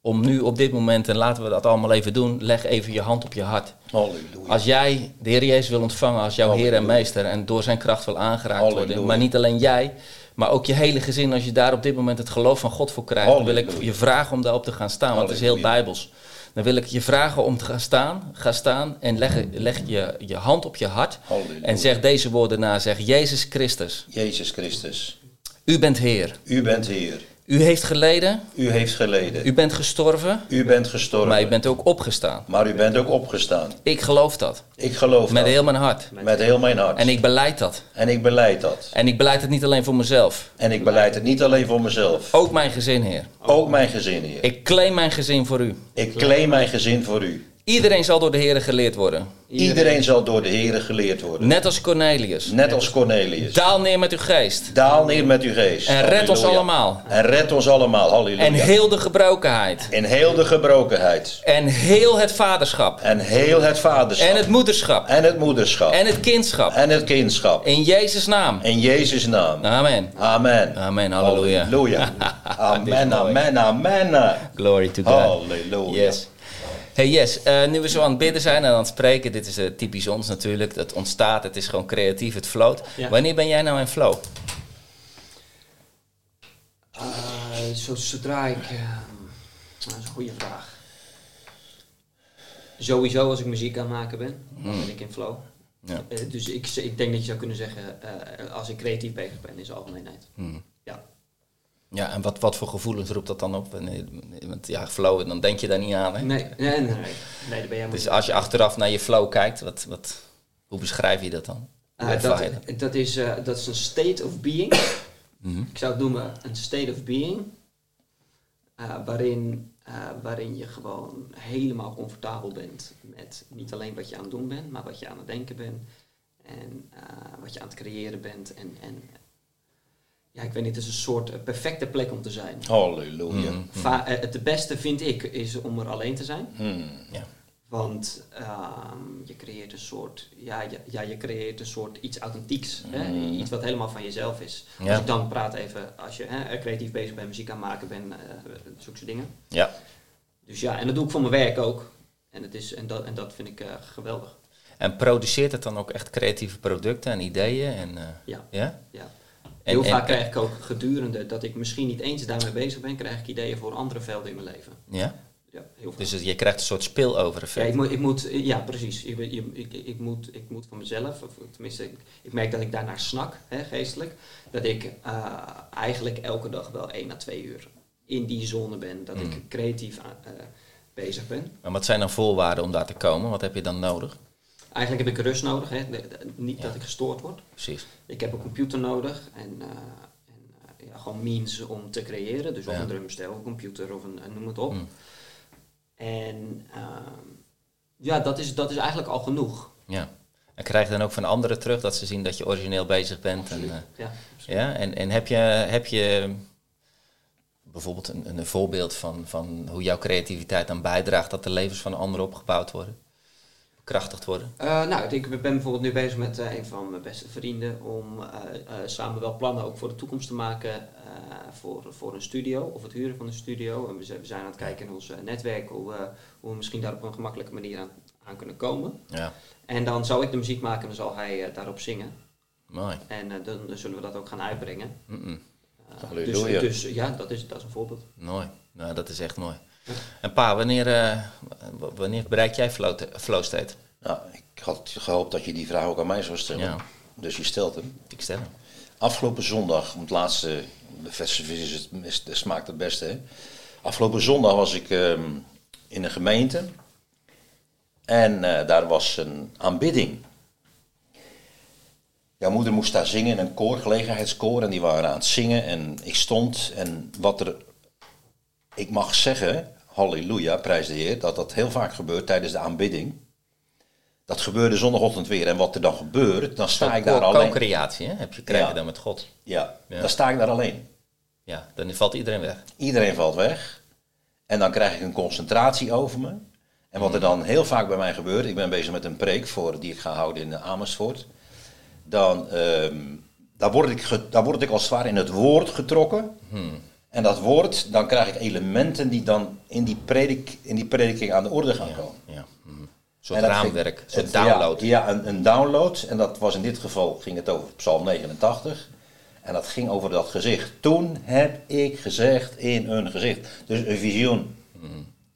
om nu op dit moment, en laten we dat allemaal even doen, leg even je hand op je hart. Halleluja. Als jij de Heer Jezus wil ontvangen als jouw Halleluja. Heer en Meester en door zijn kracht wil aangeraakt Halleluja. worden, maar niet alleen jij, maar ook je hele gezin, als je daar op dit moment het geloof van God voor krijgt, dan wil ik je vragen om daarop te gaan staan, want het is heel bijbels. Dan wil ik je vragen om te gaan staan. Ga staan en leg, leg je, je hand op je hart. En zeg deze woorden na. Zeg Jezus Christus. Jezus Christus. U bent Heer. U bent Heer. U heeft geleden. U heeft geleden. U bent gestorven. U bent gestorven. Maar u bent ook opgestaan. Maar u bent ook opgestaan. Ik geloof dat. Ik geloof Met dat. heel mijn hart. Met heel mijn hart. En ik beleid dat. En ik beleid dat. En ik beleid het niet alleen voor mezelf. En ik beleid het niet alleen voor mezelf. Ook mijn gezin, Heer. Ook mijn gezin, Heer. Ik claim mijn gezin voor u. Ik claim mijn gezin voor u. Iedereen zal door de Heer geleerd worden. Iedereen zal door de Heer geleerd worden. Net als Cornelius. Net als Cornelius. Daal neer met uw geest. Daal neer met uw geest. En red Halleluja. ons allemaal. En red ons allemaal. Halleluja. En heel de gebrokenheid. En heel de gebrokenheid. En heel het vaderschap. En heel het vaderschap. En het moederschap. En het moederschap. En het kindschap. En het kindschap. In Jezus' naam. In Jezus' naam. Amen. Amen. Amen. Halleluja. Halleluja. Amen, amen, amen. Glory to God. Halleluja. Yes. Hey Yes, uh, nu we zo aan het bidden zijn en aan het spreken, dit is uh, typisch ons natuurlijk. Het ontstaat, het is gewoon creatief, het float. Ja. Wanneer ben jij nou in flow? Uh, zo, zodra ik. dat is een goede vraag. Sowieso als ik muziek aan het maken ben, dan ben ik in flow. Ja. dus ik, ik denk dat je zou kunnen zeggen, als ik creatief bezig ben in zijn algemeenheid. Hmm. Ja. Ja, en wat, wat voor gevoelens roept dat dan op? Want ja, flow, dan denk je daar niet aan, hè? Nee, nee, nee. nee. ben jij dus als je achteraf naar je flow kijkt, wat, wat, hoe beschrijf je dat dan? Uh, dat, dat, is, uh, dat is een state of being. mm -hmm. Ik zou het noemen een state of being. Uh, waarin, waarin je gewoon helemaal comfortabel bent met niet alleen wat je aan het doen bent, maar wat je aan het denken bent. En wat je aan het creëren bent. En, en ja, ik weet niet, het is een soort eh, perfecte plek om te zijn. Halleluja. Mm. Va- eh, het beste vind ik is om er alleen te zijn. Hmm. Ja. Want ehm, je creëert een soort, ja, ja, ja, je creëert een soort iets authentieks. Hè? Mm. Iets wat helemaal van jezelf is. Ja. Als ik dan praat even, als je hè, creatief bezig bent, muziek aan maken bent, eh zulke soort dingen. Ja. Dus ja, en dat doe ik voor mijn werk ook. En, het is, en, dat, en dat vind ik eh, geweldig. En produceert het dan ook echt creatieve producten en ideeën? En, eh, Ja. ja? Ja. En- Heel en- vaak krijg ik ook gedurende dat ik misschien niet eens daarmee bezig ben, krijg ik ideeën voor andere velden in mijn leven. Ja? Ja, heel. Dus het- je krijgt een soort spillover Ja, ik moet, ik moet, ja precies. Ik, ik, ik, moet, ik moet van mezelf, of tenminste, ik, ik merk dat ik daarnaar snak, hè, geestelijk. Dat ik eh, eigenlijk elke dag wel één à twee uur in die zone ben. Dat Mm. ik creatief aan- eh, bezig ben. Maar wat zijn dan voorwaarden om daar te komen? Wat heb je dan nodig? Eigenlijk heb ik rust nodig, hè. De- de- niet Ja. dat ik gestoord word. Precies. Ik heb een computer nodig en, eh, en eh, ja, gewoon means om te creëren. Dus of Ja. een drumstel, of een computer of een, eh, noem het op. Mm. En ehm, ja, dat is, dat is eigenlijk al genoeg. Ja. En krijg je dan ook van anderen terug dat ze zien dat je origineel bezig bent? Absoluut. eh, Ja. ja? en, en heb, je, heb je bijvoorbeeld een, een voorbeeld van, van hoe jouw creativiteit dan bijdraagt dat de levens van anderen opgebouwd worden? Bekrachtigd worden? Eh, nou, ik ben bijvoorbeeld nu bezig met eh, een van mijn beste vrienden om eh, samen wel plannen ook voor de toekomst te maken voor, voor een studio of het huren van een studio. En we zijn, we zijn aan het kijken in ons netwerk hoe, we- hoe we misschien daar op een gemakkelijke manier aan, aan kunnen komen. Ja, En dan zal ik de muziek maken en dan zal hij daarop zingen. mooi. En dan, dan zullen we dat ook gaan uitbrengen. Eh, Halleluja. dus, dus ja, dat is, dat is een voorbeeld. Mooi. Nou, dat is echt mooi. En pa, wanneer, w- wanneer bereik jij flow, flow state? Nou, ik had gehoopt dat je die vraag ook aan mij zou stellen. Ja. Dus je stelt hem. Ik stel hem. Afgelopen zondag, het laatste, de vis is het, de smaakt het beste. Hè? Afgelopen zondag was ik ehm, in een gemeente. En eh, daar was een aanbidding. Jouw moeder moest daar zingen in een koor, gelegenheidskoor. En die waren aan het zingen. En ik stond. En wat er. Ik mag zeggen, halleluja, prijs de Heer, dat dat heel vaak gebeurt tijdens de aanbidding. Dat gebeurde zondagochtend weer. En wat er dan gebeurt, dan sta ik daar alleen. Co-creatie, hè? Heb je, krijg je Ja. dan met God. Ja, Ja. dan sta ik daar alleen. Ja, dan valt iedereen weg. Iedereen valt weg. En dan krijg ik een concentratie over me. En wat er dan heel vaak bij mij gebeurt, ik ben bezig met een preek voor, die ik ga houden in Amersfoort. Dan ehm, daar, word ik daar word ik als het ware in het woord getrokken. Hmm. En dat woord, dan krijg ik elementen die dan in die, predik, in die prediking aan de orde gaan komen. Ja. mhm. Een soort ging- raamwerk, een soort download. Ja, ja een, een download. En dat was in dit geval, ging het over Psalm 89. En dat ging over dat gezicht. Toen heb ik gezegd in een gezicht. Dus een visioen. Mhm.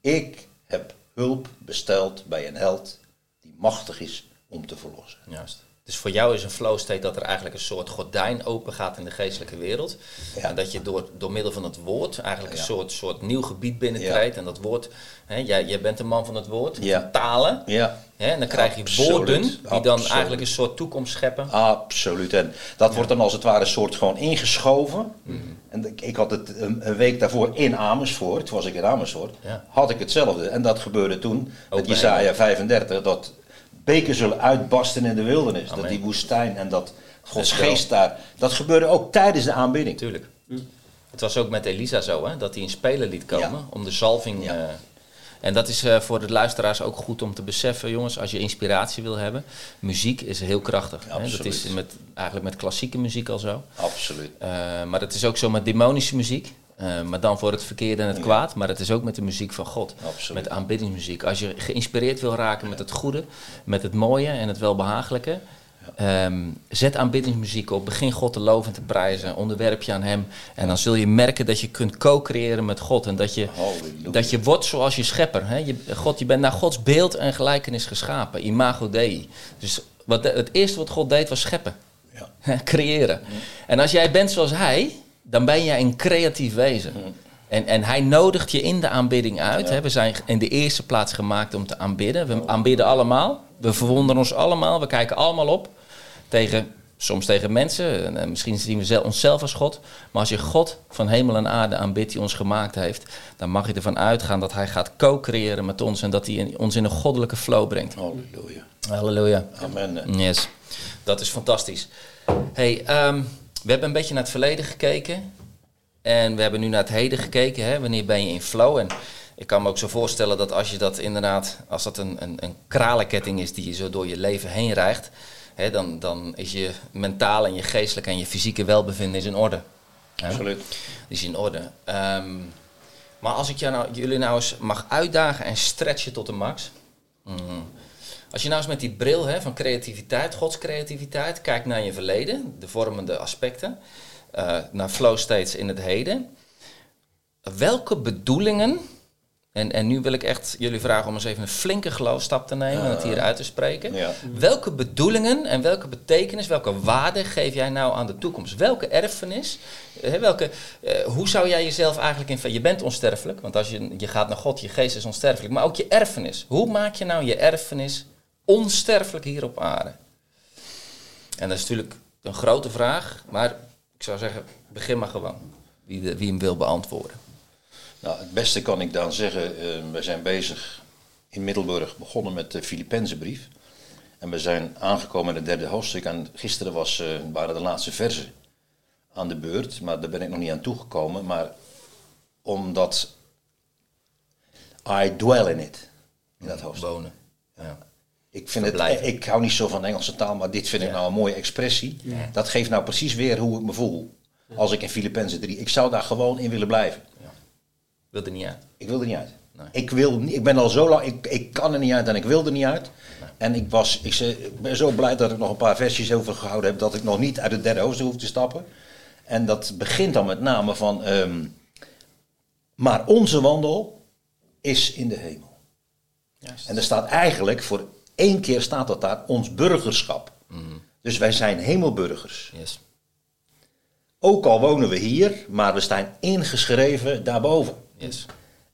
Ik heb hulp besteld bij een held die machtig is om te verlossen. Juist. Dus voor jou is een flow state dat er eigenlijk een soort gordijn open gaat in de geestelijke wereld. Ja. En dat je door, door middel van het woord eigenlijk Ja. een soort, soort nieuw gebied binnentreedt. En dat woord, hè, jij, jij bent een man van het woord, talen. Ja, Hè, en dan krijg je Absoluut, woorden die dan absoluut. eigenlijk een soort toekomst scheppen. absoluut. En dat wordt dan als het ware een soort gewoon ingeschoven. Mhm. En ik- had het een, een week daarvoor in Amersfoort, toen was ik in Amersfoort, had ik hetzelfde. En dat gebeurde toen Ook met Jesaja 35, dat beken zullen uitbarsten in de wildernis. Amen. Dat die woestijn en dat Gods geest daar, dat gebeurde ook tijdens de aanbidding. Natuurlijk. Het was ook met Elisa zo, hè, dat hij een speler liet komen Ja. om de zalving. Ja. eh, en dat is eh, voor de luisteraars ook goed om te beseffen, jongens, als je inspiratie wil hebben. Muziek is heel krachtig. Hè? Dat is met, eigenlijk met klassieke muziek al zo. Absoluut. Eh, maar het is ook zo met demonische muziek. Eh, maar dan voor het verkeerde en het Ja. kwaad. Maar het is ook met de muziek van God. Absoluut. Met aanbiddingsmuziek. Als je geïnspireerd wil raken met het goede, met het mooie en het welbehagelijke. ehm, zet aanbiddingsmuziek op. Begin God te loven en te prijzen. Onderwerp je aan Hem. En dan zul je merken dat je kunt co-creëren met God. En dat je, dat je wordt zoals je schepper. Hè? Je, God, je bent naar Gods beeld en gelijkenis geschapen. Imago Dei. Dus wat, het eerste wat God deed was scheppen. Ja. creëren. En als jij bent zoals hij, dan ben jij een creatief wezen. En, en hij nodigt je in de aanbidding uit. Hè? We zijn in de eerste plaats gemaakt om te aanbidden. We aanbidden allemaal. We verwonderen ons allemaal. We kijken allemaal op. Tegen, soms tegen mensen. En, misschien zien we zel- onszelf als God. Maar als je God van hemel en aarde aanbidt die ons gemaakt heeft... dan mag je ervan uitgaan dat hij gaat co-creëren met ons... en dat hij ons in een goddelijke flow brengt. Halleluja. Halleluja. Amen. Yes, dat is fantastisch. Hey, ehm, we hebben een beetje naar het verleden gekeken. En we hebben nu naar het heden gekeken. Hè? Wanneer ben je in flow? En ik kan me ook zo voorstellen dat als je dat inderdaad, als dat een, een, een kralenketting is die je zo door je leven heen rijgt, hè, dan, dan is je mentaal en je geestelijk en je fysieke welbevinden is in orde. Hè? Absoluut. Die is in orde. Ehm, maar als ik jou nou, jullie nou eens mag uitdagen en stretchen tot de max. Mm. Als je nou eens met die bril hè, van creativiteit, Gods creativiteit, kijkt naar je verleden, de vormende aspecten, eh, naar flow states in het heden. Welke bedoelingen, en, en nu wil ik echt jullie vragen om eens even een flinke geloofstap te nemen en het hier uit te spreken. Ja. Welke bedoelingen en welke betekenis, welke waarde geef jij nou aan de toekomst? Welke erfenis? eh, welke, eh, hoe zou jij jezelf eigenlijk in... Je bent onsterfelijk, want als je, je gaat naar God, je geest is onsterfelijk. Maar ook je erfenis. Hoe maak je nou je erfenis onsterfelijk hier op aarde? En dat is natuurlijk een grote vraag, maar ik zou zeggen, begin maar gewoon. Wie, de, wie hem wil beantwoorden. Nou, het beste kan ik dan zeggen, eh, we zijn bezig in Middelburg begonnen met de Filippenzenbrief. En we zijn aangekomen in het derde hoofdstuk. En gisteren was, eh, waren de laatste versen aan de beurt, maar daar ben ik nog niet aan toegekomen. Maar omdat I dwell in it, in dat hoofdstuk. Wonen. Ja. Ik, vind het, ik hou niet zo van Engelse taal, maar dit vind ik Ja. nou een mooie expressie. Dat geeft nou precies weer hoe ik me voel. Als ik in Filippenzen 3, ik zou daar gewoon in willen blijven. Wil er niet uit. Ik wil er niet uit. Nee. Ik, wil, ik ben al zo lang, ik, ik kan er niet uit en ik wil er niet uit. En ik, was, ik, ben zo blij dat ik nog een paar versjes overgehouden heb, dat ik nog niet uit het derde hoofdstuk hoef te stappen. En dat begint dan met name van, ehm, maar onze wandel is in de hemel. Juist. En er staat eigenlijk, voor één keer staat dat daar, ons burgerschap. Dus wij zijn hemelburgers. Yes. Ook al wonen we hier, maar we staan ingeschreven daarboven. Yes.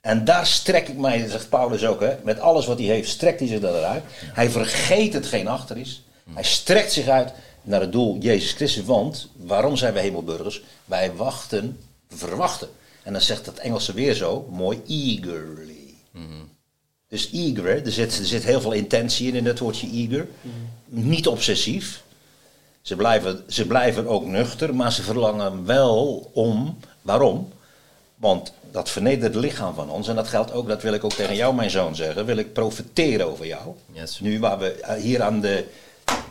En daar strek ik mij, zegt Paulus ook, hè, met alles wat hij heeft, strekt hij zich daaruit. Hij vergeet hetgeen achter is. Hij strekt zich uit naar het doel Jezus Christus. Want, waarom zijn we hemelburgers? Wij wachten, verwachten. En dan zegt het Engelse weer zo, mooi, eagerly. Dus eager, er zit, er zit heel veel intentie in, in dat woordje eager. Niet obsessief. Ze blijven, ze blijven ook nuchter, maar ze verlangen wel om. Waarom? Want dat vernederde lichaam van ons, en dat geldt ook, dat wil ik ook tegen jou, mijn zoon, zeggen, wil ik profiteren over jou. Yes. Nu waar we eh, hier aan, de,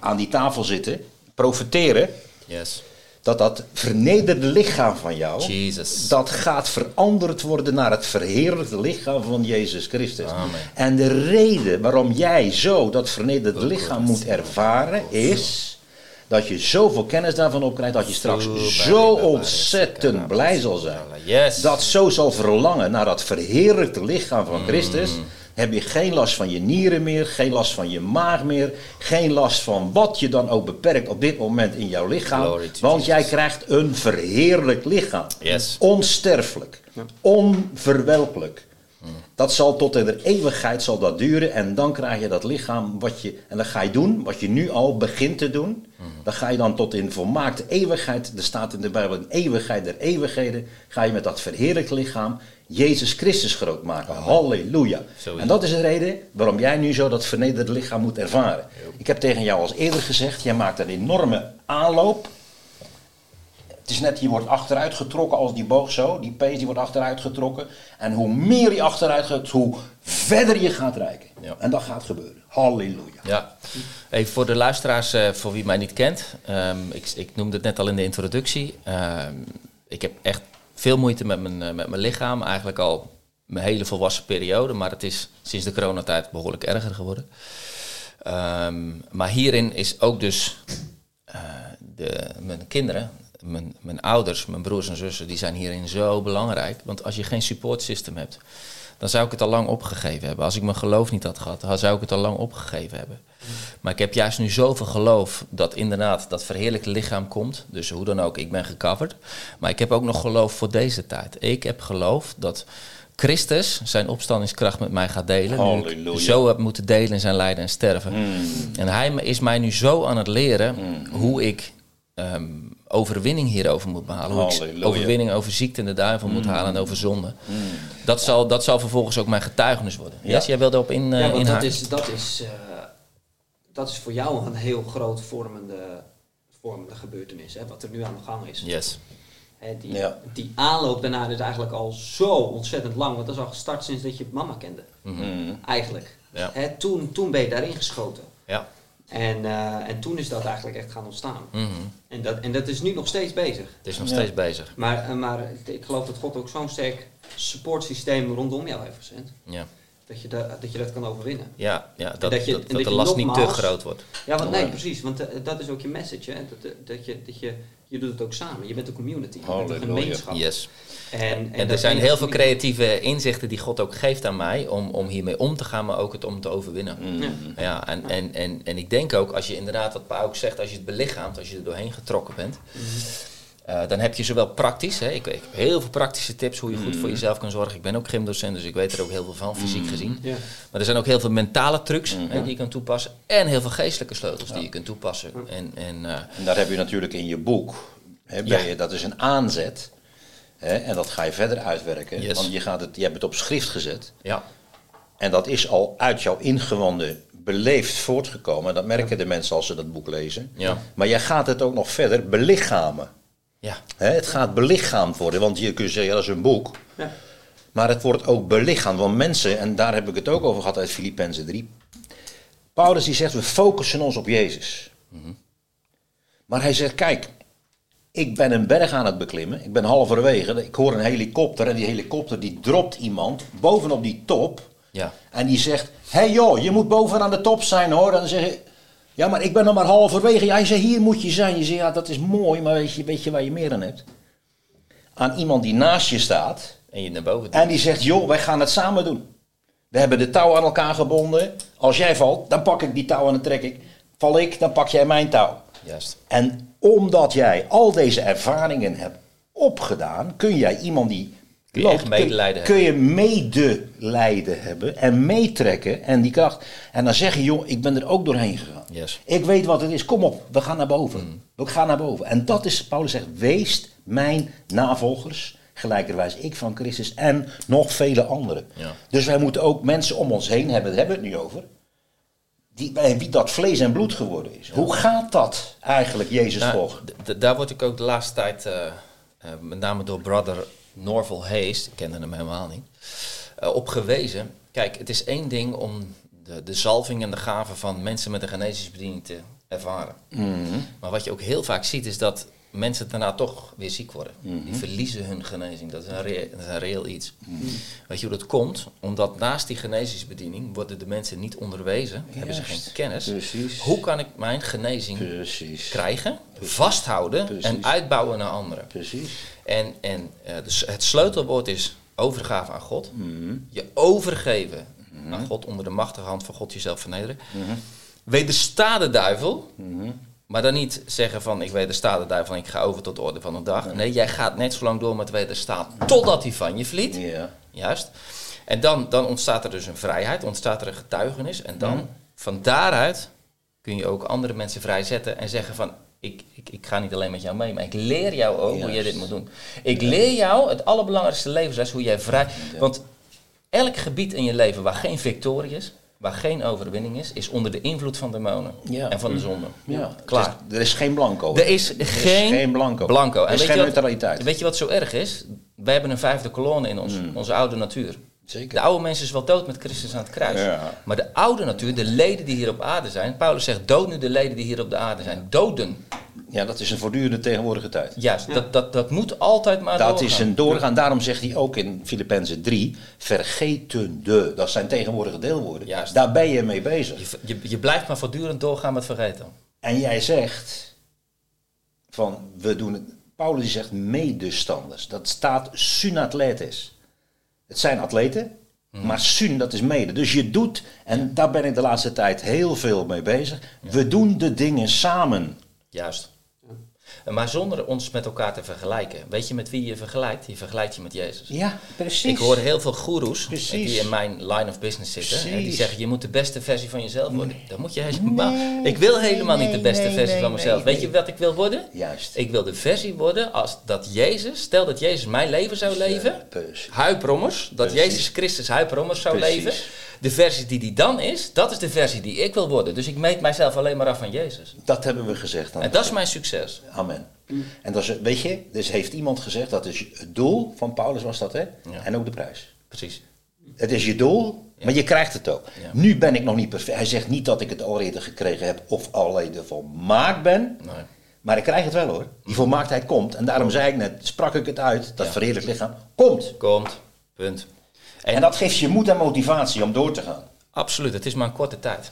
aan die tafel zitten, profiteren Yes. Dat dat vernederde lichaam van jou, Jesus. dat gaat veranderd worden naar het verheerlijkte lichaam van Jezus Christus. Amen. En de reden waarom jij zo dat vernederde lichaam moet ervaren is dat je zoveel kennis daarvan opkrijgt dat je straks zo ontzettend blij zal zijn. Dat zo zal verlangen naar dat verheerlijkte lichaam van Christus. Heb je geen last van je nieren meer, geen last van je maag meer, geen last van wat je dan ook beperkt op dit moment in jouw lichaam. Want jij krijgt een verheerlijk lichaam. Yes. Onsterfelijk, onverwelkelijk. Dat zal tot in de eeuwigheid zal dat duren en dan krijg je dat lichaam wat je, en dan ga je doen wat je nu al begint te doen. Dan ga je dan tot in volmaakte eeuwigheid, er staat in de Bijbel een eeuwigheid der eeuwigheden, ga je met dat verheerlijk lichaam Jezus Christus groot maken. Halleluja. En dat is de reden waarom jij nu zo dat vernederde lichaam moet ervaren. Ik heb tegen jou al eerder gezegd, jij maakt een enorme aanloop het is net, je wordt achteruit getrokken als die boog zo. Die pees die wordt achteruit getrokken. En hoe meer je achteruit gaat, hoe verder je gaat reiken. Ja. En dat gaat gebeuren. Halleluja. Ja, even voor de luisteraars, eh, voor wie mij niet kent. ehm, ik, ik noemde het net al in de introductie. Ehm, ik heb echt veel moeite met mijn, eh, met mijn lichaam. Eigenlijk al mijn hele volwassen periode. Maar het is sinds de coronatijd behoorlijk erger geworden. Ehm, maar hierin is ook dus eh, de, mijn kinderen, mijn, mijn ouders, mijn broers en zussen, die zijn hierin zo belangrijk. Want als je geen support system hebt, dan zou ik het al lang opgegeven hebben. Als ik mijn geloof niet had gehad, dan zou ik het al lang opgegeven hebben. Maar ik heb juist nu zoveel geloof dat inderdaad dat verheerlijkte lichaam komt. Dus hoe dan ook, ik ben gecoverd. Maar ik heb ook nog geloof voor deze tijd. Ik heb geloof dat Christus zijn opstandingskracht met mij gaat delen. Ik zo heb moeten delen in zijn lijden en sterven. En hij is mij nu zo aan het leren hoe ik ehm, overwinning hierover moet behalen. Hoe ik Halleluja. overwinning over ziekte en de duivel moet halen en over zonde. Dat, zal, dat zal vervolgens ook mijn getuigenis worden. Ja. Yes, jij wilde op in, eh ja, want dat inhaken? is, dat, is, eh, dat is voor jou een heel groot vormende, vormende gebeurtenis, hè, wat er nu aan de gang is. Yes. Hè, die, Ja. die aanloop daarna is eigenlijk al zo ontzettend lang, want dat is al gestart sinds dat je mama kende. Mhm. Eigenlijk. Ja. Hè, toen, toen ben je daarin geschoten. Ja. En, eh, en toen is dat eigenlijk echt gaan ontstaan. Mhm. En, dat, en dat is nu nog steeds bezig. Het is nog Ja. steeds bezig. Maar, eh, maar ik geloof dat God ook zo'n sterk supportsysteem rondom jou heeft gezet. Ja. Dat je, dat, dat je dat kan overwinnen. Ja, ja dat, dat je- dat, de last niet te groot wordt. Ja, want nee, precies. Want eh, dat is ook je message. Hè? Dat, dat, je, dat je, je doet het ook samen. Je bent een community. Je bent een gemeenschap. Yes. En, en, En er zijn heel veel creatieve inzichten die God ook geeft aan mij om, om hiermee om te gaan, maar ook het om te overwinnen. Mhm. Ja. Ja, en, en, en, en ik denk ook, als je inderdaad, wat Pa ook zegt, als je het belichaamt, als je er doorheen getrokken bent, Mhm. eh, dan heb je zowel praktisch, hè, ik, ik heb heel veel praktische tips hoe je goed voor jezelf kan zorgen. Ik ben ook gymdocent, dus ik weet er ook heel veel van, fysiek gezien. Ja. Maar er zijn ook heel veel mentale trucs hè, die je kan toepassen en heel veel geestelijke sleutels die je kunt toepassen. En, en, eh, En daar heb je natuurlijk in je boek, hè, ben Ja. je, dat is een aanzet. Hè, en dat ga je verder uitwerken. Yes. Want je, gaat het, je hebt het op schrift gezet. ja, En dat is al uit jouw ingewanden beleefd voortgekomen. Dat merken de mensen als ze dat boek lezen. Ja. Maar jij gaat het ook nog verder belichamen. ja, Hè, het gaat belichaamd worden, want je kunt zeggen, ja, dat is een boek. Ja. Maar het wordt ook belichaamd, want mensen, en daar heb ik het ook over gehad uit Filippenzen 3. Paulus die zegt, we focussen ons op Jezus. Maar hij zegt, kijk, ik ben een berg aan het beklimmen, ik ben halverwege, ik hoor een helikopter en die helikopter die dropt iemand bovenop die top. ja, En die zegt, hé hey joh, je moet bovenaan de top zijn hoor. En dan zeg je, ja maar ik ben nog maar halverwege. Ja, hij zegt, hier moet je zijn. Je zegt, ja dat is mooi, maar weet je, weet je waar je meer aan hebt? Aan iemand die naast je staat en je naar boven en die zegt, joh, wij gaan het samen doen. We hebben de touw aan elkaar gebonden. Als jij valt, dan pak ik die touw en dan trek ik. Val ik, dan pak jij mijn touw. Juist. En omdat jij al deze ervaringen hebt opgedaan, kun jij iemand die Kun je echt medelijden kun, kun je medelijden hebben en meetrekken en die kracht. En dan zeg je, joh, ik ben er ook doorheen gegaan. Yes. Ik weet wat het is. Kom op, we gaan naar boven. We gaan naar boven. En dat is, Paulus zegt, wees mijn navolgers, gelijkerwijs ik van Christus en nog vele anderen. Ja. Dus wij moeten ook mensen om ons heen hebben, daar hebben we het nu over, die, bij wie dat vlees en bloed geworden is. Hoe gaat dat eigenlijk, Jezus Nou, volgen? daar word ik ook de laatste tijd, eh, eh, met name door brother Norval Hayes, ik kende hem helemaal niet, eh, op gewezen. Kijk, het is één ding om de, de zalving en de gaven van mensen met een genezingsbediening te ervaren. Maar wat je ook heel vaak ziet is dat mensen daarna toch weer ziek worden. Die verliezen hun genezing. Dat is een, dat is een reëel iets. Weet je hoe dat komt? Omdat naast die genezingsbediening worden de mensen niet onderwezen, hebben ze geen kennis. Precies. Hoe kan ik mijn genezing Precies. krijgen, vasthouden en uitbouwen naar anderen. Precies. En, en eh, dus het sleutelwoord is overgave aan God. Mhm. Je overgeven aan God onder de machtige hand van God jezelf vernederen. Wedersta de duivel. Maar dan niet zeggen van ik wedersta de duivel en ik ga over tot de orde van de dag. Nee, jij gaat net zo lang door met wederstaan totdat hij van je vliet. Ja. Juist. En dan, dan ontstaat er dus een vrijheid, ontstaat er een getuigenis. En dan, van daaruit, kun je ook andere mensen vrijzetten en zeggen van... Ik, ik, ik ga niet alleen met jou mee, maar ik leer jou ook hoe jij Juist. dit moet doen. Ik leer jou het allerbelangrijkste levensles, hoe jij vrij... Want elk gebied in je leven waar geen victorie is, waar geen overwinning is, is onder de invloed van demonen Ja. en van de zonde. Ja. Klaar. Is- er is geen blanco. Er is geen, geen blanco. blanco. Er is weet geen wat- neutraliteit. Weet je wat zo erg is? Wij hebben een vijfde kolonne in ons, onze oude natuur. Zeker. De oude mens is wel dood met Christus aan het kruis. Ja. Maar de oude natuur, de leden die hier op aarde zijn. Paulus zegt: dood nu de leden die hier op de aarde zijn. Doden. Ja, dat is een voortdurende tegenwoordige tijd. Juist, dat, dat, dat moet altijd maar Dat doorgaan. is een doorgaan. Daarom zegt hij ook in Filippenzen 3, vergetende. Dat zijn tegenwoordige deelwoorden. Juist. Daar ben je mee bezig. Je, je, je blijft maar voortdurend doorgaan met vergeten. En jij zegt van we doen het. Paulus die zegt medestanders. Dat staat synatletes. Het zijn atleten, Mhm. maar syn dat is mede. Dus je doet, en daar ben ik de laatste tijd heel veel mee bezig. We doen de dingen samen. Juist. Maar zonder ons met elkaar te vergelijken. Weet je met wie je vergelijkt? Je vergelijkt je met Jezus. Ja, precies. Ik hoor heel veel goeroes Precies. die in mijn line of business zitten. En die Precies. zeggen, je moet de beste versie van jezelf worden. Dat moet je helemaal... ik wil helemaal niet de beste nee, versie nee, van mezelf. nee, Weet nee. je wat ik wil worden? Juist. Ik wil de versie worden als dat Jezus, stel dat Jezus mijn leven zou leven. Precies. Huiprommers, dat Precies. Jezus Christus huiprommers zou Precies. leven. De versie die die dan is, dat is de versie die ik wil worden. Dus ik meet mijzelf alleen maar af van Jezus. Dat hebben we gezegd. aan En dat is mijn succes. Amen. En dat is, weet je, dus heeft iemand gezegd, dat is het doel van Paulus was dat, hè? Ja. En ook de prijs. Precies. Het is je doel, maar je krijgt het ook. Ja. Nu ben ik nog niet perfect. Hij zegt niet dat ik het al eerder gekregen heb of al eerder volmaakt ben. Nee. Maar ik krijg het wel hoor. Die volmaaktheid komt. En daarom zei ik net, sprak ik het uit, dat Ja. verheerlijk lichaam komt. Komt. Punt. En, En, dat geeft je moed en motivatie om door te gaan. absoluut, het is maar een korte tijd.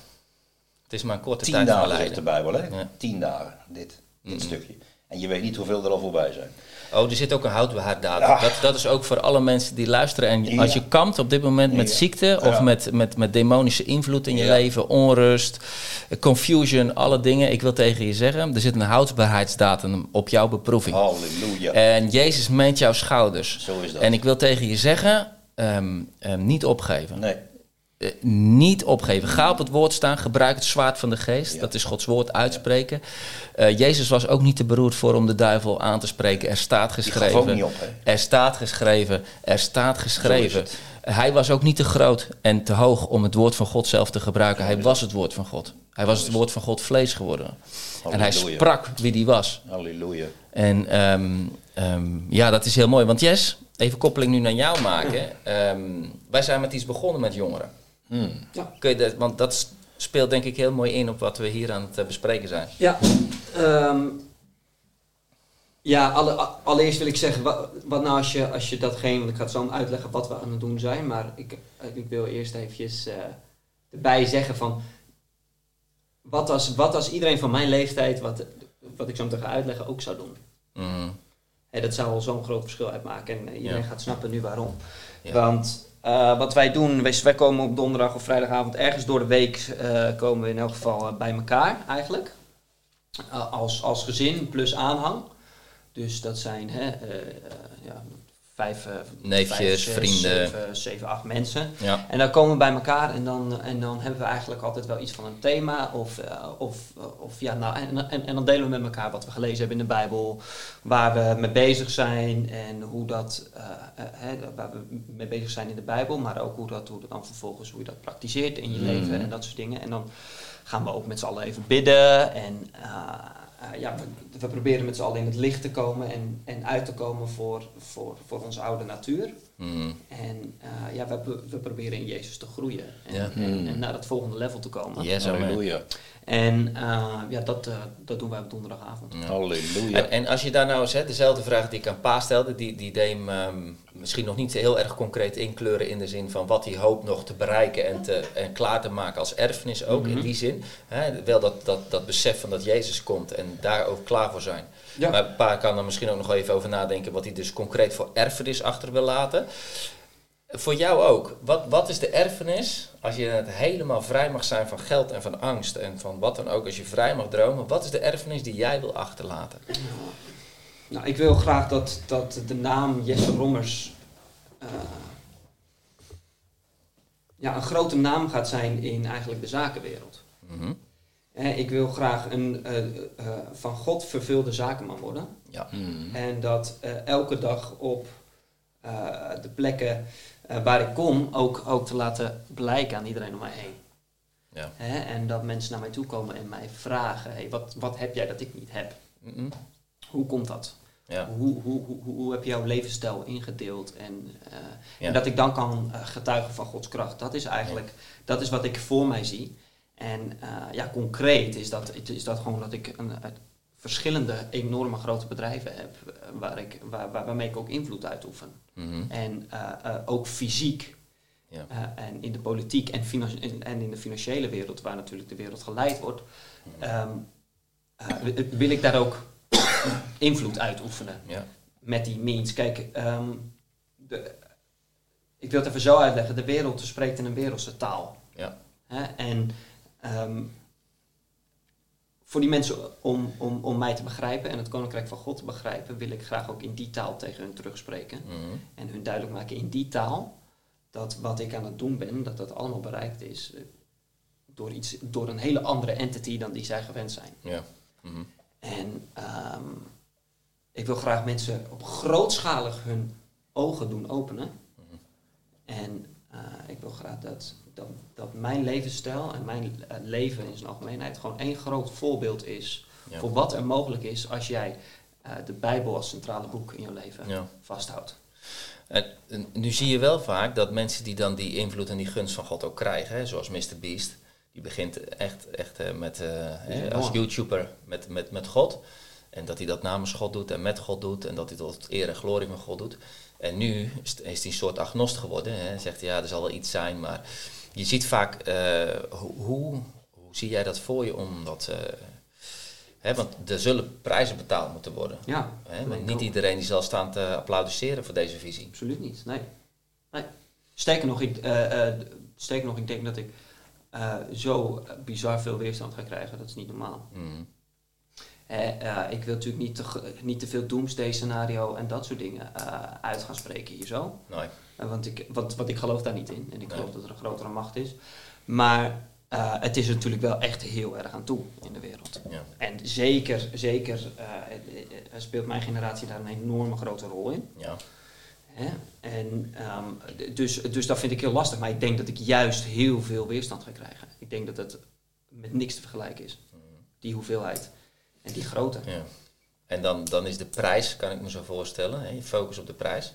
Het is maar een korte Tien tijd van dagen zegt de. Bijbel, hè? Ja. Tien dagen, dit, dit stukje. En je weet niet hoeveel er al voorbij zijn. Oh, er zit ook een houdbaarheidsdatum. Ah. Dat, dat is ook voor alle mensen die luisteren. En Ja. als je kampt op dit moment met Ja. ziekte of Ja. met, met, met demonische invloed in je leven, onrust, confusion, alle dingen. Ik wil tegen je zeggen, er zit een houdbaarheidsdatum op jouw beproeving. Halleluja. En Jezus meent jouw schouders. Zo is dat. En ik wil tegen je zeggen, ehm, ehm, niet opgeven. Nee, Eh, niet opgeven. Ga op het woord staan. Gebruik het zwaard van de geest. Ja. Dat is Gods woord uitspreken. Eh, Jezus was ook niet te beroerd voor om de duivel aan te spreken. Er staat geschreven. gaf ook niet op, hè? Er staat geschreven. Er staat geschreven. Hij was ook niet te groot en te hoog om het woord van God zelf te gebruiken. Hij was het woord van God. Hij was het woord van God vlees geworden. En hij sprak wie die was. Halleluja. En ehm, ja, dat is heel mooi. Want Jes, even koppeling nu naar jou maken. Ehm, wij zijn met iets begonnen met jongeren. Hmm. Kun je dat, want dat speelt denk ik heel mooi in op wat we hier aan het eh, bespreken zijn. Ja, ehm, ja alle, allereerst wil ik zeggen, wat, wat nou als je, als je datgene, want ik ga het zo uitleggen wat we aan het doen zijn, maar ik, ik wil eerst eventjes eh, erbij zeggen van, wat als, wat als iedereen van mijn leeftijd, wat, wat ik zo meteen ga uitleggen, ook zou doen? Mhm. Dat zou al zo'n groot verschil uitmaken en eh, iedereen gaat snappen nu waarom. Want eh, wat wij doen, wij, wij komen op donderdag of vrijdagavond ergens door de week eh, komen we in elk geval bij elkaar eigenlijk. Als, als gezin plus aanhang. Dus dat zijn hè, ja, vijf, eh, Neefjes, vijf, vrienden. Zeven, zeven, acht mensen. Ja. En dan komen we bij elkaar en dan, en dan hebben we eigenlijk altijd wel iets van een thema. Of, eh, of, of ja, nou, en, en, en dan delen we met elkaar wat we gelezen hebben in de Bijbel. Waar we mee bezig zijn en hoe dat, eh, eh, hè, waar we mee bezig zijn in de Bijbel. Maar ook hoe dat, hoe dat dan vervolgens, hoe je dat praktiseert in je Mhm. leven en dat soort dingen. En dan gaan we ook met z'n allen even bidden. En eh, eh, ja, we, we proberen met z'n allen in het licht te komen en, en uit te komen voor, voor, voor onze oude natuur. Mhm. En eh, ja, we, we proberen in Jezus te groeien. En, Ja. en, en naar dat volgende level te komen. Yes, amen. Halleluja. En eh, ja, dat, eh, dat doen wij op donderdagavond. Ja. Halleluja. En, en als je daar nou eens, hè, dezelfde vraag die ik aan Pa stelde, die, die deed hem ehm, misschien nog niet heel erg concreet inkleuren in de zin van wat hij hoopt nog te bereiken en, te, en klaar te maken als erfenis ook in Mhm. die zin. Hè, wel dat, dat, dat besef van dat Jezus komt en daar ook klaar voor zijn. Ja. Maar Pa kan er misschien ook nog even over nadenken wat hij dus concreet voor erfenis achter wil laten. Voor jou ook. Wat, wat is de erfenis als je het helemaal vrij mag zijn van geld en van angst en van wat dan ook, als je vrij mag dromen? Wat is de erfenis die jij wil achterlaten? Nou, ik wil graag dat, dat de naam Jesse Rommers eh, ja, een grote naam gaat zijn in eigenlijk de zakenwereld. Mhm. Hè, ik wil graag een eh, eh, van God vervulde zakenman worden. Ja. Hmm. En dat eh, elke dag op eh, de plekken eh, waar ik kom ook, ook te laten blijken aan iedereen om mij heen. Ja. Hè? En dat mensen naar mij toe komen en mij vragen: hey, wat, wat heb jij dat ik niet heb? Hoe komt dat? Ja. Hoe, hoe, hoe, hoe heb je jouw levensstijl ingedeeld? En, eh, Ja. en dat ik dan kan eh, getuigen van Gods kracht. Dat is eigenlijk dat is wat ik voor mij zie. En ja, concreet is dat, is dat gewoon dat ik een, verschillende enorme grote bedrijven heb. eh, waar ik, waar, waar, waarmee ik ook invloed uitoefen. Mhm. En eh, eh, ook fysiek. Ja. en in de politiek en, en, en in de financiële wereld, waar natuurlijk de wereld geleid wordt, ehm, eh, wi- wil ik daar ook invloed uitoefenen Ja. met die means. Kijk, ehm, de, ik wil het even zo uitleggen. De wereld spreekt in een wereldse taal. Ja. En ehm, voor die mensen om, om, om mij te begrijpen en het Koninkrijk van God te begrijpen, wil ik graag ook in die taal tegen hun terugspreken. Mhm. En hun duidelijk maken in die taal dat wat ik aan het doen ben, dat dat allemaal bereikt is eh, door, iets, door een hele andere entity dan die zij gewend zijn. Ja. Mhm. En ehm, ik wil graag mensen op grootschalig hun ogen doen openen. En eh, ik wil graag dat, dat, dat mijn levensstijl en mijn eh, leven in zijn algemeenheid gewoon één groot voorbeeld is Ja. voor wat er mogelijk is als jij eh, de Bijbel als centrale boek in je leven Ja. vasthoudt. En, en nu zie je wel vaak dat mensen die dan die invloed en die gunst van God ook krijgen, hè, zoals Mr. Beast, die begint echt, echt eh, met, hè, als YouTuber met, met, met God. En dat hij dat namens God doet en met God doet en dat hij tot eer en glorie van God doet. En nu is, is hij een soort agnost geworden. Hè. Zegt hij, ja, er zal wel iets zijn, maar je ziet vaak, eh, hoe, hoe, hoe zie jij dat voor je om dat... eh, hè, want er zullen prijzen betaald moeten worden. Ja, Hè, want niet iedereen die zal staan te applaudisseren voor deze visie. Absoluut niet, nee. nee. Sterker nog, ik, eh, sterker nog, ik denk dat ik zo bizar veel weerstand ga krijgen. Dat is niet normaal. Mhm. Eh, eh, ik wil natuurlijk niet te, niet te veel doomsday scenario en dat soort dingen eh, uit gaan spreken hier zo. Nee. Want, ik, want, want ik geloof daar niet in. En ik Nee. geloof dat er een grotere macht is. Maar het is er natuurlijk wel echt heel erg aan toe in de wereld. Ja. En zeker, zeker speelt mijn generatie daar een enorme grote rol in. Ja. Hè? En, ehm, dus, dus dat vind ik heel lastig. Maar ik denk dat ik juist heel veel weerstand ga krijgen. Ik denk dat het met niks te vergelijken is. Die hoeveelheid en die grootte. ja. En dan, dan is de prijs, kan ik me zo voorstellen, hè, je focus op de prijs.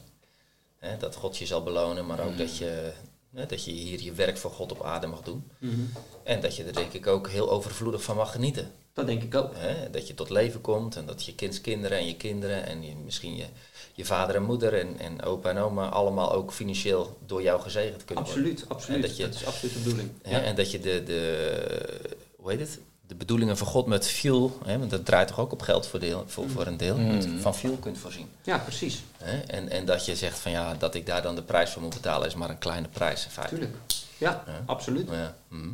Hè, dat God je zal belonen, maar ook dat, je, hè, dat je hier je werk voor God op aarde mag doen. Mhm. En dat je er denk ik ook heel overvloedig van mag genieten. Dat denk ik ook. Hè? Dat je tot leven komt en dat je kindskinderen en je kinderen en je, misschien je, je vader en moeder en, en opa en oma allemaal ook financieel door jou gezegend kunnen worden. Absoluut, absoluut. Dat, dat is absoluut de bedoeling. Hè, En dat je de, de, hoe heet het? De bedoelingen van God met fuel, hè, want dat draait toch ook op geld voor, deel, voor, voor een deel, met- van fuel kunt voorzien. ja precies. Hè? En, en dat je zegt van ja, dat ik daar dan de prijs voor moet betalen is maar een kleine prijs in feite. Tuurlijk. Ja, absoluut. Ja, mhm.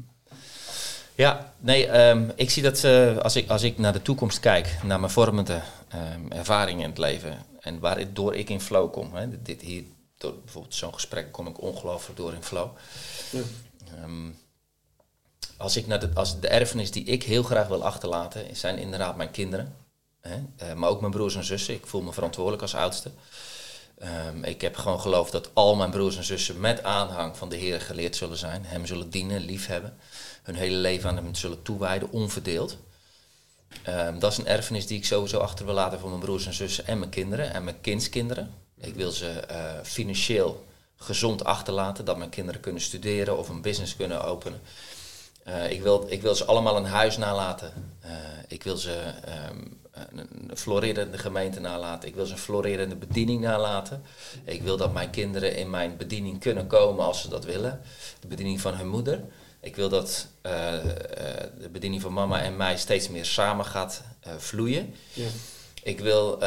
ja nee, ehm, ik zie dat eh, als, ik, als ik naar de toekomst kijk, naar mijn vormende ehm, ervaringen in het leven en waardoor ik in flow kom. Hè, dit hier, door bijvoorbeeld zo'n gesprek kom ik ongelooflijk door in flow. Ja. Ehm, als, ik naar de, als de erfenis die ik heel graag wil achterlaten, zijn inderdaad mijn kinderen. Hè? eh, maar ook mijn broers en zussen. Ik voel me verantwoordelijk als oudste. Ehm, ik heb gewoon geloofd dat al mijn broers en zussen met aanhang van de Heer geleerd zullen zijn. Hem zullen dienen, liefhebben. Hun hele leven aan hem zullen toewijden, onverdeeld. Ehm, dat is een erfenis die ik sowieso achter wil laten voor mijn broers en zussen en mijn kinderen en mijn kindskinderen. Ik wil ze eh, financieel gezond achterlaten, dat mijn kinderen kunnen studeren of een business kunnen openen. Eh, ik, wil, ik wil ze allemaal een huis nalaten. Eh, ik wil ze ehm, een, florerende gemeente nalaten. Ik wil ze een florerende bediening nalaten. Ik wil dat mijn kinderen in mijn bediening kunnen komen als ze dat willen. De bediening van hun moeder. Ik wil dat eh, de bediening van mama en mij steeds meer samen gaat vloeien. Ja. Ik wil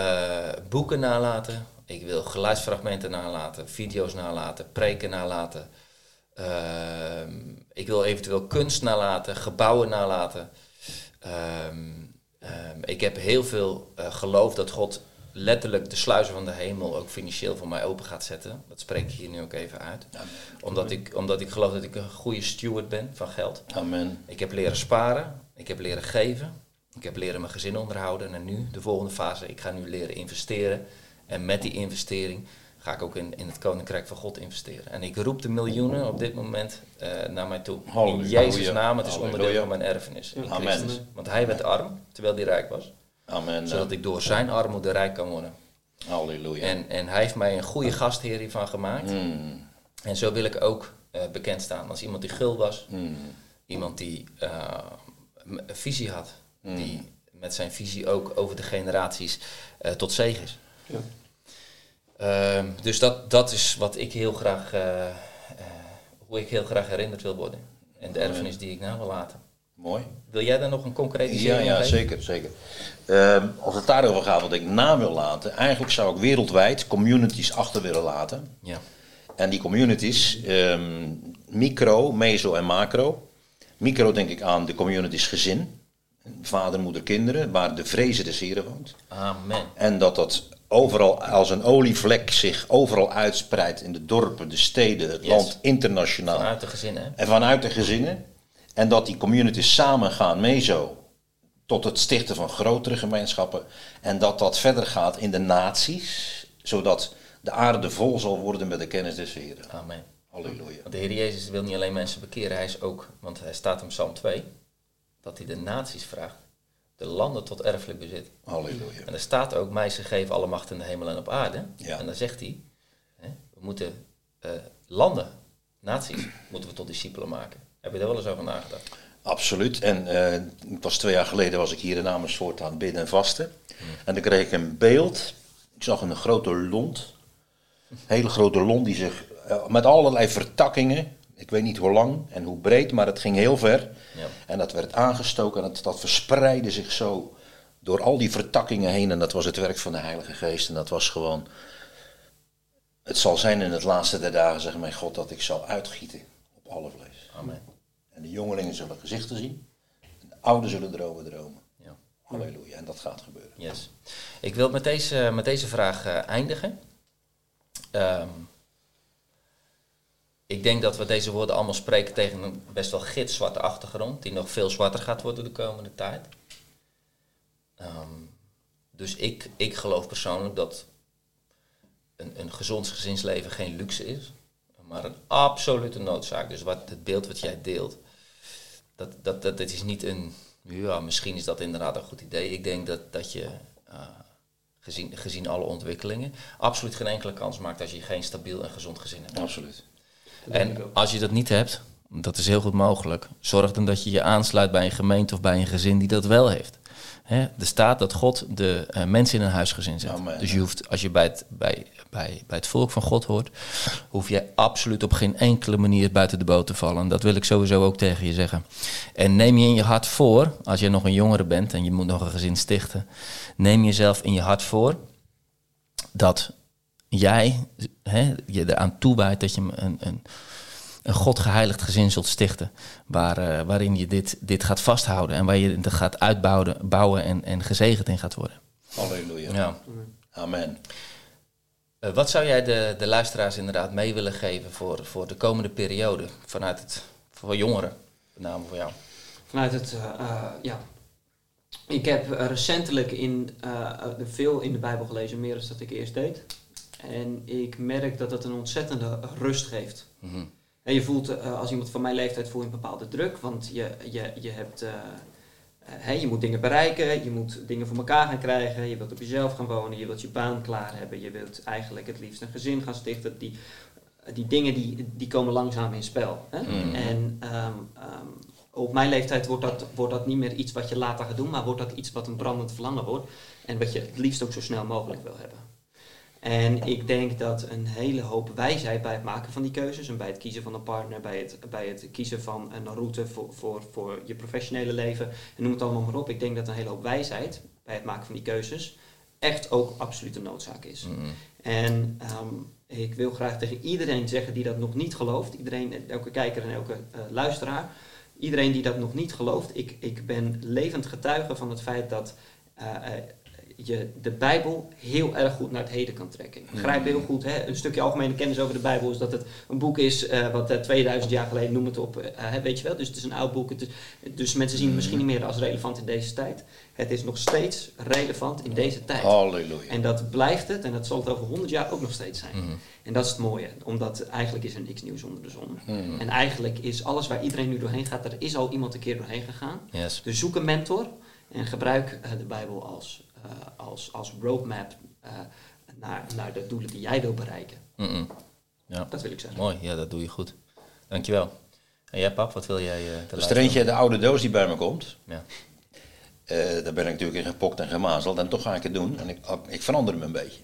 boeken nalaten. Ik wil geluidsfragmenten nalaten, video's nalaten, preken nalaten. Ehm, ik wil eventueel kunst nalaten, gebouwen nalaten. Ehm, ehm, ik heb heel veel eh, geloof dat God letterlijk de sluizen van de hemel ook financieel voor mij open gaat zetten. Dat spreek ik hier nu ook even uit. Omdat ik, omdat ik geloof dat ik een goede steward ben van geld. Amen. Ik heb leren sparen, ik heb leren geven, ik heb leren mijn gezin onderhouden en nu de volgende fase, ik ga nu leren investeren. En met die investering ga ik ook in, in het Koninkrijk van God investeren. En ik roep de miljoenen op dit moment eh, naar mij toe. In. Jezus' naam, het is onderdeel van mijn erfenis. in Amen. Christus. Want hij werd arm, terwijl hij rijk was. Amen. Zodat ik door zijn armoede rijk kan worden. Halleluja. En, en hij heeft mij een goede gastheer hiervan gemaakt. Mm, En zo wil ik ook eh, bekend staan als iemand die gul was. mm, Iemand die eh, een visie had. Mm. Die met zijn visie ook over de generaties eh, tot zegen is. Ja. Ehm, dus dat, dat is wat ik heel graag, eh, eh, hoe ik heel graag herinnerd wil worden. En de erfenis die ik na wil laten. mooi. Wil jij daar nog een concretisering Ja, ja, geven? zeker, zeker. Ehm, als het daarover gaat wat ik na wil laten, eigenlijk zou ik wereldwijd communities achter willen laten. Ja. En die communities, ehm, micro, meso en macro. Micro denk ik aan de communities gezin, vader, moeder, kinderen, waar de vrezen des Heren woont. Amen. En dat dat overal als een olievlek zich overal uitspreidt in de dorpen, de steden, het Yes. land, internationaal. Vanuit de gezin, hè? En vanuit de gezinnen. En dat die communities samen gaan mezo tot het stichten van grotere gemeenschappen. En dat dat verder gaat in de naties, zodat de aarde vol zal worden met de kennis des Heren. Amen. Halleluja. Want de Heer Jezus wil niet alleen mensen bekeren, hij is ook, want hij staat in Psalm 2, dat hij de naties vraagt, de landen tot erfelijk bezit. Halleluja. En er staat ook, mij is gegeven alle macht in de hemel en op aarde. Ja. En dan zegt hij, hè, we moeten eh, landen, naties, moeten we tot discipelen maken. Heb je daar wel eens over nagedacht? Absoluut. En het was twee jaar geleden was ik hier in Amersfoort aan het bidden en vasten. En dan kreeg ik een beeld. Ik zag een grote lont. Een hele grote lont die zich eh, met allerlei vertakkingen. Ik weet niet hoe lang en hoe breed, maar het ging heel ver. Ja. En dat werd aangestoken en dat, dat verspreidde zich zo door al die vertakkingen heen. En dat was het werk van de Heilige Geest. En dat was gewoon. Het zal zijn in het laatste der dagen, zeg mijn God, dat ik zal uitgieten op alle vlees. Amen. En de jongelingen zullen gezichten zien. En de ouden zullen dromen dromen. Ja. Halleluja. En dat gaat gebeuren. Yes. Ik wil met deze, met deze vraag eh, eindigen. Ehm, ik denk dat we deze woorden allemaal spreken tegen een best wel gitzwarte achtergrond, die nog veel zwarter gaat worden de komende tijd. Ehm, dus ik, ik geloof persoonlijk dat een, een gezond gezinsleven geen luxe is, maar een absolute noodzaak. Dus wat, het beeld wat jij deelt, dat, dat, dat, dat is niet een, ja, misschien is dat inderdaad een goed idee. Ik denk dat, dat je, eh, gezien, gezien alle ontwikkelingen, absoluut geen enkele kans maakt als je geen stabiel en gezond gezin hebt. Absoluut. Dat En als je dat niet hebt, dat is heel goed mogelijk. Zorg dan dat je je aansluit bij een gemeente of bij een gezin die dat wel heeft. Hè, er staat dat God de eh, mensen in een huisgezin zet. Amen. Dus je hoeft, als je bij het, bij, bij, bij het volk van God hoort, hoef je absoluut op geen enkele manier buiten de boot te vallen. Dat wil ik sowieso ook tegen je zeggen. En neem je in je hart voor, als je nog een jongere bent en je moet nog een gezin stichten, neem jezelf in je hart voor dat jij hè, je eraan toewijdt dat je een, een, een God geheiligd gezin zult stichten. Waar, eh, waarin je dit, dit gaat vasthouden en waar je het gaat uitbouwen bouwen en, en gezegend in gaat worden. Halleluja. Ja. Amen. Eh, wat zou jij de, de luisteraars inderdaad mee willen geven voor, voor de komende periode? Vanuit het, voor jongeren, met name voor jou. Vanuit het, eh, eh, ja. Ik heb recentelijk in, veel in de Bijbel gelezen, meer dan dat ik eerst deed. En ik merk dat het een ontzettende rust geeft. Mhm. En je voelt, eh, als iemand van mijn leeftijd, voel je een bepaalde druk. Want je, je, je, hebt, eh, eh, je moet dingen bereiken, je moet dingen voor elkaar gaan krijgen. Je wilt op jezelf gaan wonen, je wilt je baan klaar hebben. Je wilt eigenlijk het liefst een gezin gaan stichten. Die, die dingen die, die komen langzaam in spel. Hè? Mhm. En ehm, ehm, op mijn leeftijd wordt dat, wordt dat niet meer iets wat je later gaat doen, maar wordt dat iets wat een brandend verlangen wordt. En wat je het liefst ook zo snel mogelijk wil hebben. En ik denk dat een hele hoop wijsheid bij het maken van die keuzes en bij het kiezen van een partner, bij het, bij het kiezen van een route voor, voor, voor je professionele leven, en noem het allemaal maar op. Ik denk dat een hele hoop wijsheid bij het maken van die keuzes echt ook absoluut een noodzaak is. Mhm. En ehm, ik wil graag tegen iedereen zeggen die dat nog niet gelooft, iedereen, elke kijker en elke eh, luisteraar, iedereen die dat nog niet gelooft, ik, ik ben levend getuige van het feit dat eh, eh, je de Bijbel heel erg goed naar het heden kan trekken. Ik begrijp heel goed, hè, een stukje algemene kennis over de Bijbel is dat het een boek is eh, wat eh, 2000 jaar geleden, noem het op, eh, weet je wel. Dus het is een oud boek. Het is, dus mensen zien het misschien niet meer als relevant in deze tijd. Het is nog steeds relevant in deze tijd. Halleluja. En dat blijft het en dat zal het over 100 jaar ook nog steeds zijn. Mhm. En dat is het mooie, omdat eigenlijk is er niks nieuws onder de zon. Mhm. En eigenlijk is alles waar iedereen nu doorheen gaat, er is al iemand een keer doorheen gegaan. Yes. Dus zoek een mentor en gebruik eh, de Bijbel als, eh, als, als roadmap eh, naar, naar de doelen die jij wil bereiken. Ja. Dat wil ik zeggen. Mooi, ja, dat doe je goed. Dankjewel. En jij, pap, wat wil jij uh, Er is er eentje, de oude doos die bij me komt. Ja. Eh, daar ben ik natuurlijk in gepokt en gemazeld. En toch ga ik het doen. En ik, ik verander hem een beetje.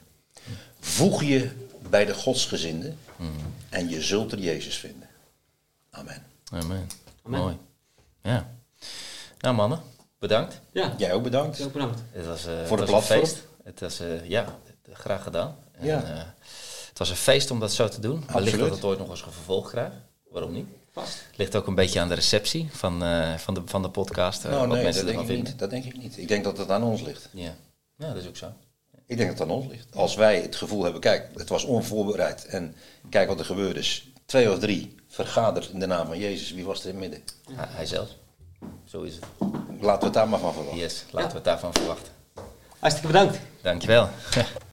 Voeg je bij de godsgezinde. En je zult er Jezus vinden. Amen. Amen. Amen. Mooi. Ja. Nou mannen, bedankt. Ja, Jij ook bedankt. heel bedankt. Het was, eh, Voor de het was een feest. Het was, eh, ja, graag gedaan. En, Ja. eh, het was een feest om dat zo te doen. Wellicht dat Absoluut. het ooit nog eens een vervolg krijgt. Waarom niet? Vast. Het ligt ook een beetje aan de receptie van, eh, van, de, van de podcast. eh, Nou wat nee, mensen dat denk ervan ik vinden. niet. Dat denk ik niet. Ik denk dat het aan ons ligt. Ja. ja, dat is ook zo. Ik denk dat het aan ons ligt. Als wij het gevoel hebben, kijk, het was onvoorbereid. En kijk wat er gebeurd is. Twee of drie vergaderd in de naam van Jezus. Wie was er in het midden? Hij, hij zelf. Zo is het. Laten we het daar maar van verwachten. Yes, laten Ja. we het daarvan verwachten. Hartstikke bedankt. Dankjewel.